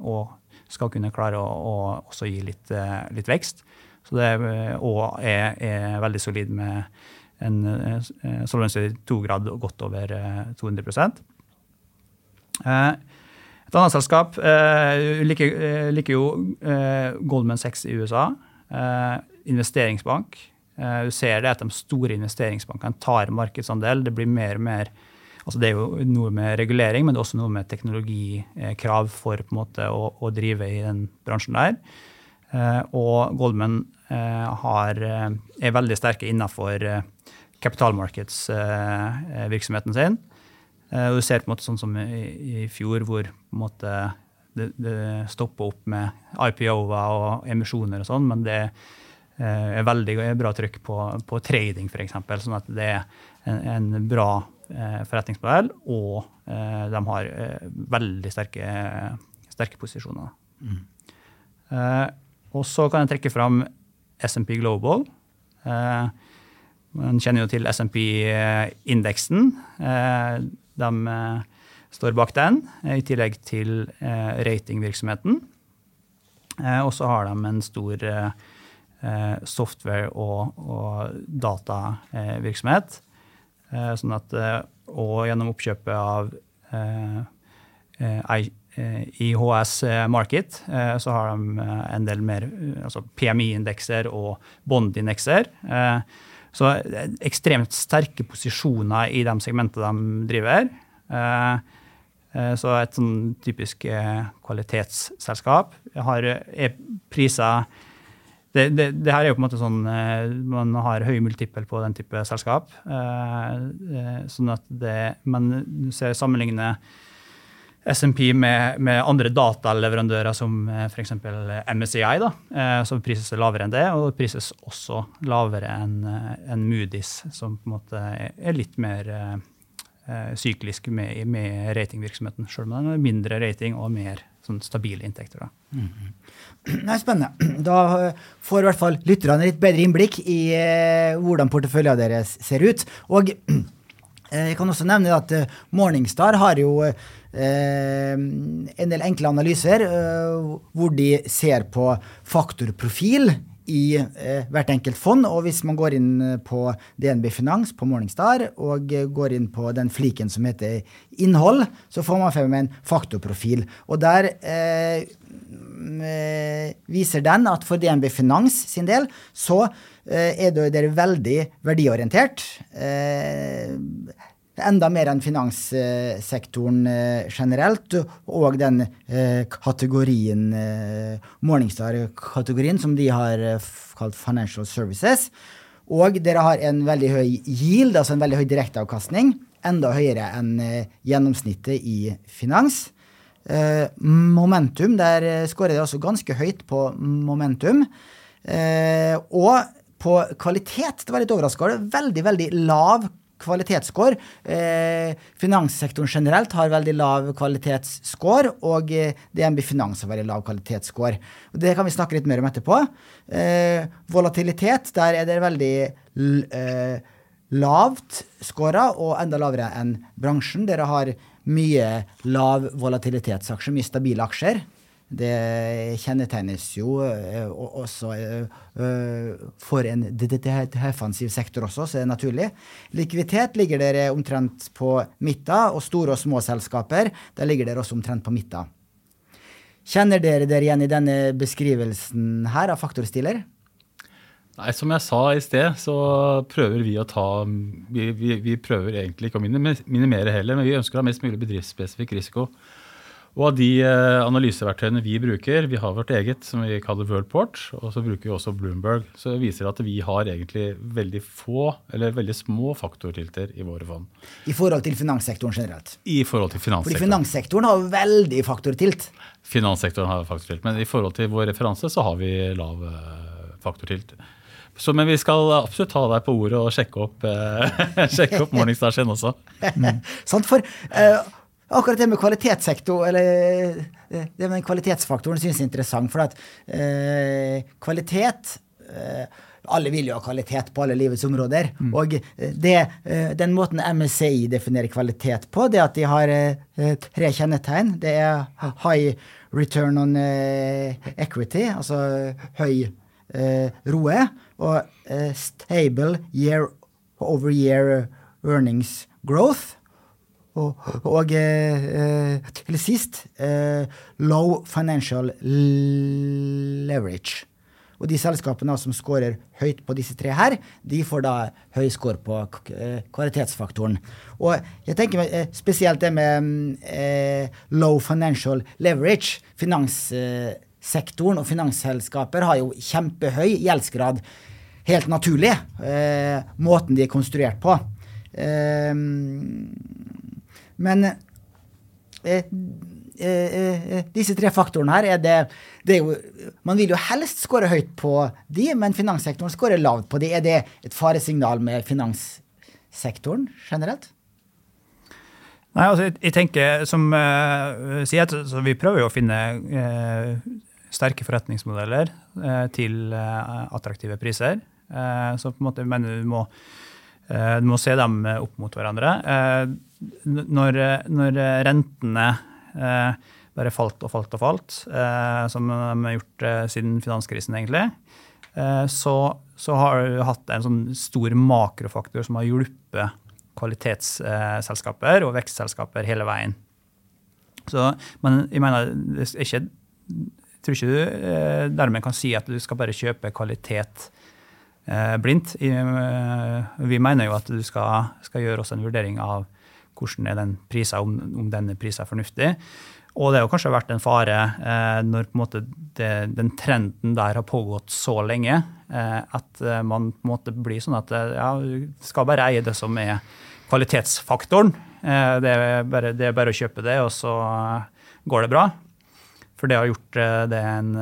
og skal kunne klare å, å også gi litt, eh, litt, vekst. Så det og er, er veldig solid med en eh, solvency 2-grad godt over 200 Eh, et annet selskap eh, liker, eh, liker jo Goldman Sachs i USA. investeringsbank. Du ser det at de store investeringsbankene tar markedsandel. Det blir mer og mer altså Det er jo noe med regulering, men det er også noe med teknologikrav for på en måte å, å drive i den bransjen der. Og Goldman har, er veldig sterke innafor kapitalmarkedsvirksomheten sin. Uh, du ser på en måte sånn som i, i fjor, hvor måte, det, det stopper opp med IPO-er og emisjoner og sånn, men det uh, er veldig bra trykk på, på trading, f.eks. Sånn at det er en, en bra uh, forretningsmodell, og de har veldig sterke, sterke posisjoner. Mm. og så kan jeg trekke fram SMP Global. man kjenner jo til SMP-indeksen. De eh, står bak den, eh, i tillegg til eh, ratingvirksomheten. Og så har de en stor software- og, og datavirksomhet. Sånn at, og gjennom oppkjøpet av IHS Market så har de en del mer altså PMI-indekser og bond-indekser. Så ekstremt sterke posisjoner i de segmentene de driver. Eh, eh, så et sånn typisk eh, kvalitetsselskap har priser det, det, det, her er jo på en måte sånn Man har høy multiple på den type selskap. sånn at det, Men du ser sammenligne SMP med, med, andre dataleverandører som eh, f.eks. MSCI, da, eh, som prises lavere enn det. Og prises også lavere enn eh, en Moody's, som på en måte er litt mer eh, syklisk med, med ratingvirksomheten. Selv om den har mindre rating og mer sånn stabile inntekter. Da. Mm -hmm. Nei, Spennende. Da får i hvert fall lytterne litt bedre innblikk i eh, hvordan porteføljen deres ser ut. Og jeg kan også nevne at Morningstar har jo Eh, en del enkle analyser eh, hvor de ser på faktorprofil i eh, hvert enkelt fond. Og hvis man går inn på DNB Finans på Morningstar og går inn på den fliken som heter innhold, så får man frem en faktorprofil. Og der eh, viser den at for DNB Finans sin del så eh, er det veldig verdiorientert. Eh, enda mer enn finanssektoren eh, generelt, og den eh, kategorien, eh, Morningstar-kategorien, som de har kalt Financial Services. Og dere har en veldig høy yield, altså en veldig høy direkteavkastning. Enda høyere enn gjennomsnittet i finans. Momentum, der skårer dere også ganske høyt på momentum. Og på kvalitet, det var litt overraskende, veldig, veldig lav kvalitetsscore. Eh, finanssektoren generelt har veldig lav kvalitetsscore, og eh, DNB Finans har veldig lav kvalitetsscore. Det kan vi snakke litt mer om etterpå. Eh, volatilitet, der er det veldig eh, lavt scora, og enda lavere enn bransjen. Dere har mye lav volatilitetsaksjer, mye stabile aksjer. Det kjennetegnes jo eh, også eh, for en defensiv sektor også, så det er naturlig. Likviditet ligger dere omtrent på midten, og store og små selskaper der ligger dere også omtrent på midten. Kjenner dere dere igjen i denne beskrivelsen her av faktorstiler? Nei, Som jeg sa i sted, så prøver vi å ta Vi, vi, vi prøver egentlig ikke å minimere heller, men vi ønsker å ha mest mulig bedriftsspesifikk risiko. Og av de eh, analyseverktøyene vi bruker, vi har vårt eget som vi kaller Worldport, og så bruker vi også Bloomberg, så det viser at vi har egentlig veldig få, eller veldig små faktortilter i våre fond. I forhold til finanssektoren generelt? I forhold til finanssektoren. Fordi finanssektoren har veldig faktortilt? Finanssektoren har faktortilt, men i forhold til vår referanse så har vi lav eh, faktortilt. Så, men vi skal absolutt ta deg på ordet og sjekke opp, eh, sjekke opp Morningstar sin også. Mm. Sant, for... Uh, akkurat det med kvalitetssektor, eller eh, det med kvalitetsfaktoren, synes jeg er interessant. For at eh, kvalitet eh, alle vil jo ha kvalitet på alle livets områder. Mm. Og eh, det, eh, den måten MSCI definerer kvalitet på, det er at de har tre kjennetegn. Det er high return on equity, altså høy roe, og stable year over year earnings growth. Og, og eh, til sist eh, low financial leverage. Og de selskapene som scorer høyt på disse tre her, de får da høy score på eh, kvalitetsfaktoren. Og jeg tenker eh, spesielt det med eh, low financial leverage. Finanssektoren og finansselskaper har jo kjempehøy gjeldsgrad. Helt naturlig, eh, måten de er konstruert på. Eh, men eh, eh, eh, disse tre faktorene her er det, det er jo, Man vil jo helst skåre høyt på de, men finanssektoren skårer lavt på de. Er det et faresignal med finanssektoren generelt? Nei, altså, jeg, jeg tenker, som uh, sier, så Vi prøver jo å finne uh, sterke forretningsmodeller uh, til attraktive priser. så på en måte, men du må, du må se dem opp mot hverandre når, når rentene eh, bare falt og falt og falt, eh, som de har gjort eh, siden finanskrisen, egentlig, eh, så, så, har du hatt en sånn stor makrofaktor som har hjulpet kvalitetsselskaper og vekstselskaper hele veien. Så, men jeg mener, det er ikke, jeg tror ikke du eh, dermed kan si at du skal bare kjøpe kvalitet eh, blindt. Vi mener jo at du skal, skal gjøre også en vurdering av hvordan er den prisa, om, om denne prisen er fornuftig. Og det har kanskje vært en fare eh, når det, den trenden der har pågått så lenge, eh, at eh, man på en måte blir sånn at eh, ja, du skal bare eie det som er kvalitetsfaktoren. Eh, det er, bare, det, er bare, å kjøpe det, og så eh, går det bra. For det har gjort det en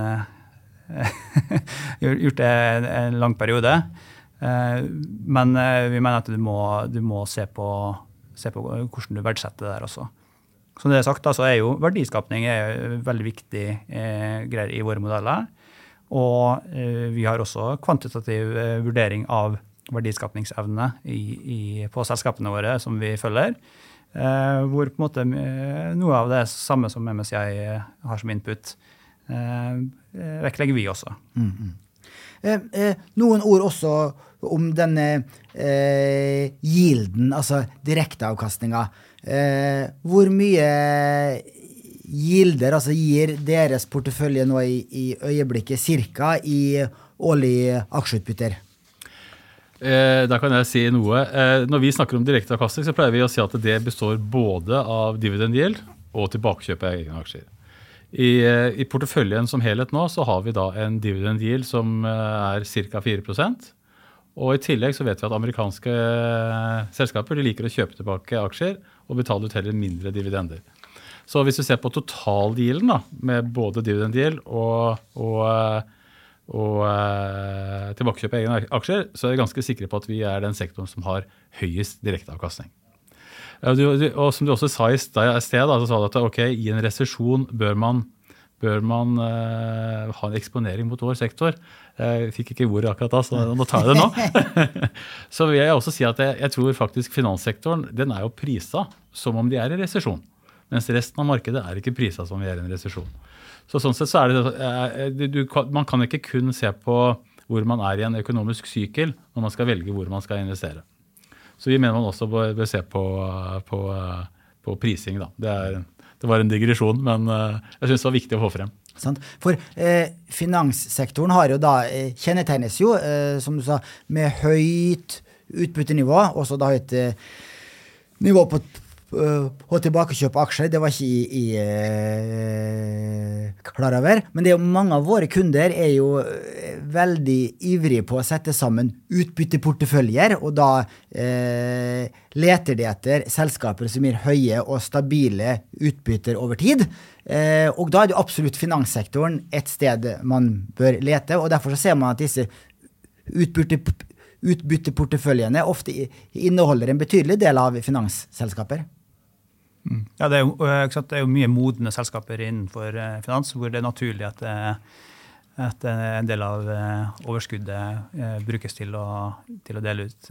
gjort det en lang periode. Men vi mener at du må, du må se på se på hvordan du verdsetter det der også. Som det er sagt, så er jo verdiskapning er veldig viktig eh, greier i våre modeller. Og eh, vi har også kvantitativ eh, vurdering av verdiskapningsevne på selskapene våre som vi følger. Eh, hvor på en måte eh, noe av det samme som MSCI eh, har som input, vektlegger vi også. Mm -hmm. Eh, eh, noen ord også om denne eh, gilden, altså direkteavkastninga. Eh, hvor mye gilder altså gir deres portefølje nå i, i øyeblikket cirka i årlig aksjeutbytter? Eh, da kan jeg si noe. Eh, når vi snakker om direkteavkastning, så pleier vi å si at det består både av dividend og tilbakekjøp av egne aksjer. I, eh, I, porteføljen som helhet nå så har vi da en dividend yield som eh, er ca. 4% og I tillegg så vet vi at amerikanske eh, selskaper de liker å kjøpe tilbake aksjer og betale ut heller mindre dividender. Så hvis du ser på totaldealen med både dividend deal og, og, og tilbakekjøp av egne aksjer, så er vi ganske sikre på at vi er den sektoren som har høyest direkteavkastning. Og som du også sa i sted, så sa du at ok, i en resesjon bør man, bør man uh, ha en eksponering mot vår sektor. Jeg fikk ikke ordet akkurat da, så nå tar jeg det nå. så vil jeg også si at jeg, jeg, tror faktisk finanssektoren den er jo prisa som om de er i resesjon. Mens resten av markedet er ikke prisa som om vi er i en resesjon. Så sånn sett så er det, du, Man kan ikke kun se på hvor man er i en økonomisk sykkel når man skal velge hvor man skal investere. Så vi mener man også bør, bør se på, på, på prising. Da. Det, er, det, var en digresjon, men jeg syns det var viktig å få frem. For eh, finanssektoren har jo da, eh, kjennetegnes jo, eh, som du sa, med høyt utbyttenivå, også da høyt eh, nivå på og tilbakekjøpe aksjer, det var ikke i, i uh, klar over. Men det er jo mange av våre kunder er jo veldig ivrige på å sette sammen utbytteporteføljer, og da eh, leter de etter selskaper som gir høye og stabile utbytter over tid. Eh, og da er det absolutt finanssektoren et sted man bør lete, og derfor så ser man at disse utbytteporteføljene ofte inneholder en betydelig del av finansselskaper. Ja, det er, jo, eh, det er, jo, mye modne selskaper innenfor eh, finans hvor det er naturlig at, eh, at en del av overskuddet brukes til å, til å dele ut,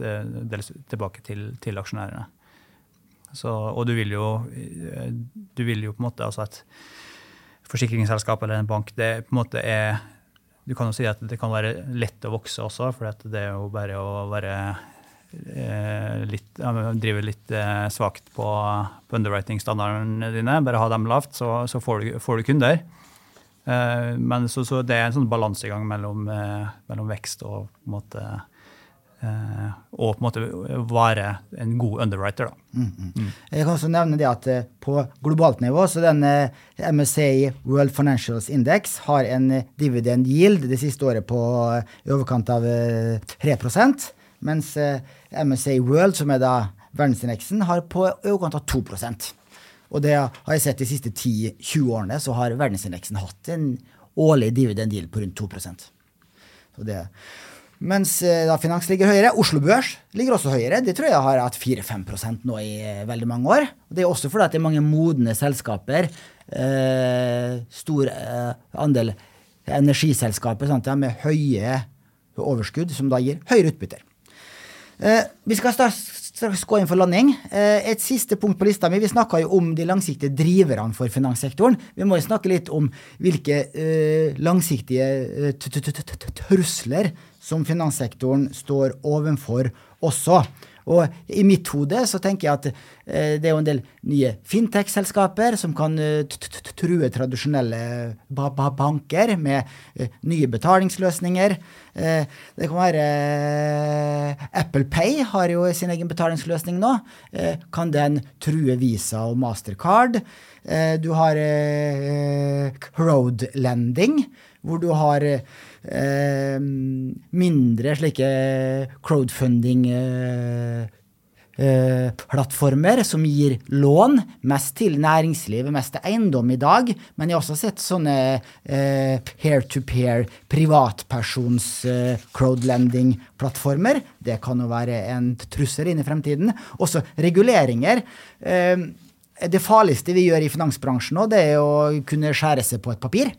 deles tilbake til, til aksjonærene. Så, og du vil, jo, du vil jo på en måte altså et forsikringsselskap eller en bank det på en måte er Du kan jo si at det kan være lett å vokse også, for det er jo bare å være litt, driver litt eh, svakt på, på underwriting-standardene dine. Bare ha dem lavt, så, så får, du, får, du, kunder. Eh, men så, så, det er en sånn balansegang mellom, eh, mellom, vekst og på en måte eh, og på en måte være en god underwriter. Da. Mm, mm. Mm. Jeg kan også nevne det at eh, på globalt nivå så den MSCI World Financials Index har en dividend yield det siste året på i overkant av 3% mens MSA World, som er da verdensindeksen, har på i overkant av 2% Og det har jeg sett de siste 10-20 årene, så har verdensindeksen hatt en årlig dividend deal på rundt 2% så det, Mens eh, da finans ligger høyere. Oslo Børs ligger også høyere. Det tror jeg har hatt 4-5% nå i eh, veldig mange år. Det er også fordi det er mange modne selskaper. Eh, stor eh, andel energiselskaper sant, med høye overskudd, som da gir høyere utbytter. Eh, vi skal straks gå inn for landing. Eh, et siste punkt på lista mi. Vi snakka jo om de langsiktige driverne for finanssektoren. Vi må jo snakke litt om hvilke eh, langsiktige trusler som finanssektoren står overfor også. Og i mitt hode så tenker jeg at eh, det er jo en del nye fintech-selskaper som kan eh, true tradisjonelle banker med eh, nye betalingsløsninger. Det kan være Apple Pay har jo sin egen betalingsløsning nå. Kan den true Visa og Mastercard? Du har Roadlending, hvor du har eh, mindre slike crowdfunding-plattformer eh, eh, som gir lån, mest til næringslivet, mest til eiendom i dag. Men jeg har også sett sånne eh, peer-to-peer privatpersons eh, crowdlending-plattformer. Det kan jo være en trussel inn i fremtiden. Også reguleringer. Eh, det farligste vi gjør i finansbransjen nå, det er å kunne skjære seg på et papir.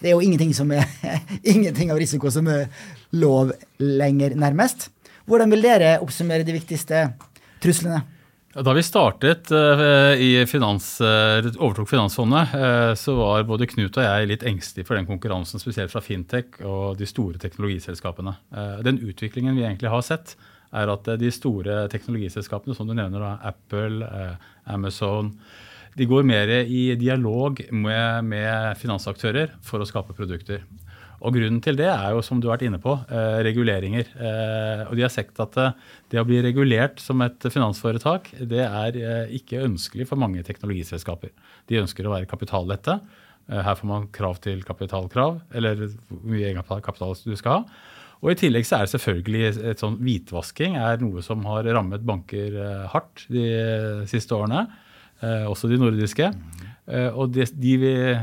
Det er jo ingenting, er, ingenting av risiko som er lov lenger, nærmest. Hvordan vil dere oppsummere de viktigste truslene? Da vi startet uh, i finans, uh, overtok Finansfondet, uh, så var både Knut og jeg litt engstelige for den konkurransen, spesielt fra fintech og de store teknologiselskapene. Den utviklingen vi egentlig har sett, er at de store teknologiselskapene, som du nevner, da, Apple, Amazon, de går mer i dialog med, med, finansaktører for å skape produkter. Og Grunnen til det er jo, som du har vært inne på, eh, reguleringer. Eh, og De har sett at eh, det å bli regulert som et finansforetak det er eh, ikke ønskelig for mange teknologiselskaper. De ønsker å være kapitallette. Eh, her får man krav til kapitalkrav, eller hvor mye egenkapital du skal ha. Og I tillegg så er det selvfølgelig et sånn hvitvasking er noe som har rammet banker eh, hardt de siste årene. Eh, også de nordiske. Eh, og de, de,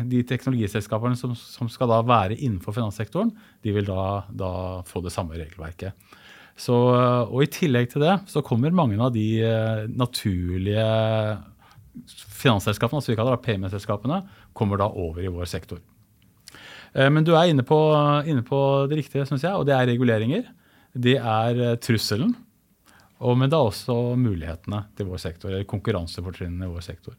de teknologiselskapene som, som, skal da være innenfor finanssektoren, de vil da, da få det samme regelverket. Så, og I tillegg til det så kommer mange av de eh, naturlige finansselskapene, altså vi kaller det PME-selskapene, kommer da over i vår sektor. Men du er inne på, inne på det riktige, syns jeg, og det er reguleringer. Det er trusselen. Og, men det er også mulighetene til vår sektor, eller konkurransefortrinnene i vår sektor.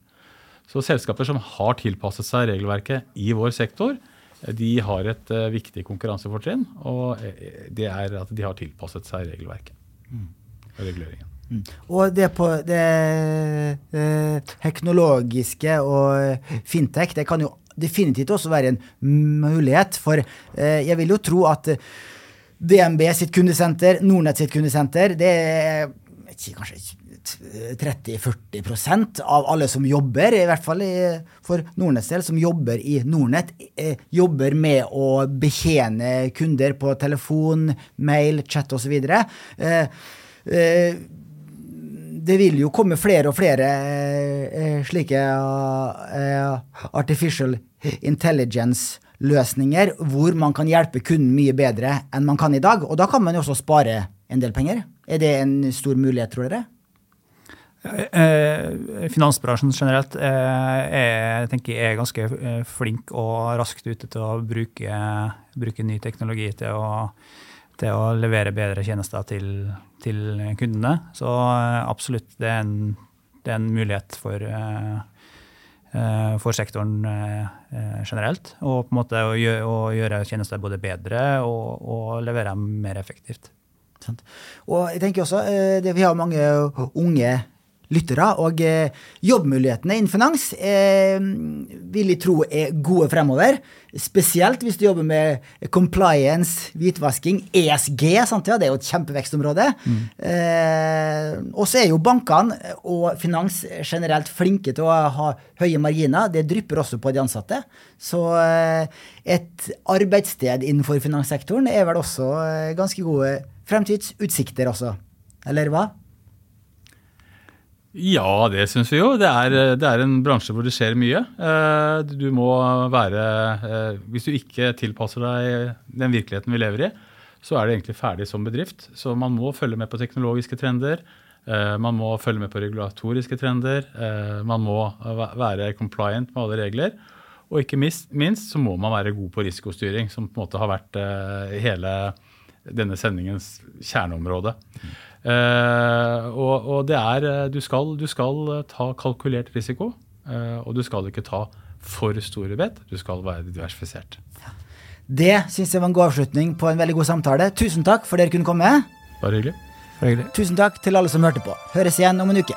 Så selskaper som har tilpasset seg regelverket i vår sektor, de har et uh, viktig konkurransefortrinn. Og eh, det er at de har tilpasset seg regelverket mm. og reguleringen. Mm. Og det på det eh, teknologiske og fintech, det kan jo definitivt også være en mulighet. For eh, jeg vil jo tro at DNB sitt kundesenter, Nordnett sitt kundesenter, det er kanskje 30-40% av alle som jobber, i hvert fall for Nordnetts del, som jobber i Nordnett, eh, jobber med å betjene kunder på telefon, mail, chat osv. Eh, eh, det vil jo komme flere og flere slike artificial intelligence-løsninger hvor man kan hjelpe kunden mye bedre enn man kan i dag. Og da kan man jo også spare en del penger. Er det en stor mulighet, tror dere? Eh, finansbransjen generelt eh, er, tenker jeg er ganske eh, flink og raskt ute til å bruke, bruke ny teknologi til å, til å, levere bedre tjenester til, til kundene. Så absolutt, det er en, det er en mulighet for, for sektoren generelt. Og på en måte å gjøre, å gjøre tjenester både bedre og, og levere dem mer effektivt. Og jeg tenker også, Vi har mange unge lyttere. Og eh, jobbmulighetene innen finans eh, vil jeg tro er gode fremover. Spesielt hvis du jobber med compliance, hvitvasking, ESG. Sant? Ja, det er jo et kjempevekstområde. Mm. Eh, og så er jo bankene og finans generelt flinke til å ha høye marginer. Det drypper også på de ansatte. Så eh, et arbeidssted innenfor finanssektoren er vel også eh, ganske gode fremtidsutsikter også. Eller hva? Ja, det syns vi jo. Det er, det er, en bransje hvor det skjer mye. Eh, du må være eh, Hvis du ikke tilpasser deg den virkeligheten vi lever i, så er det egentlig ferdig som bedrift. Så man må følge med på teknologiske trender. Eh, man må følge med på regulatoriske trender. Man må være compliant med alle regler. Og ikke minst så må man være god på risikostyring, som på en måte har vært hele denne sendingens kjerneområde. Uh, og, og, det er eh, du skal, du skal, eh, ta kalkulert risiko, uh, og du skal ikke ta for store bet. Du skal være diversifisert. Ja. Det syns jeg var en god avslutning på en veldig god samtale. Tusen takk for dere kunne komme. Bare hyggelig. Bare hyggelig. Tusen takk til alle som hørte på. Høres igjen om en uke.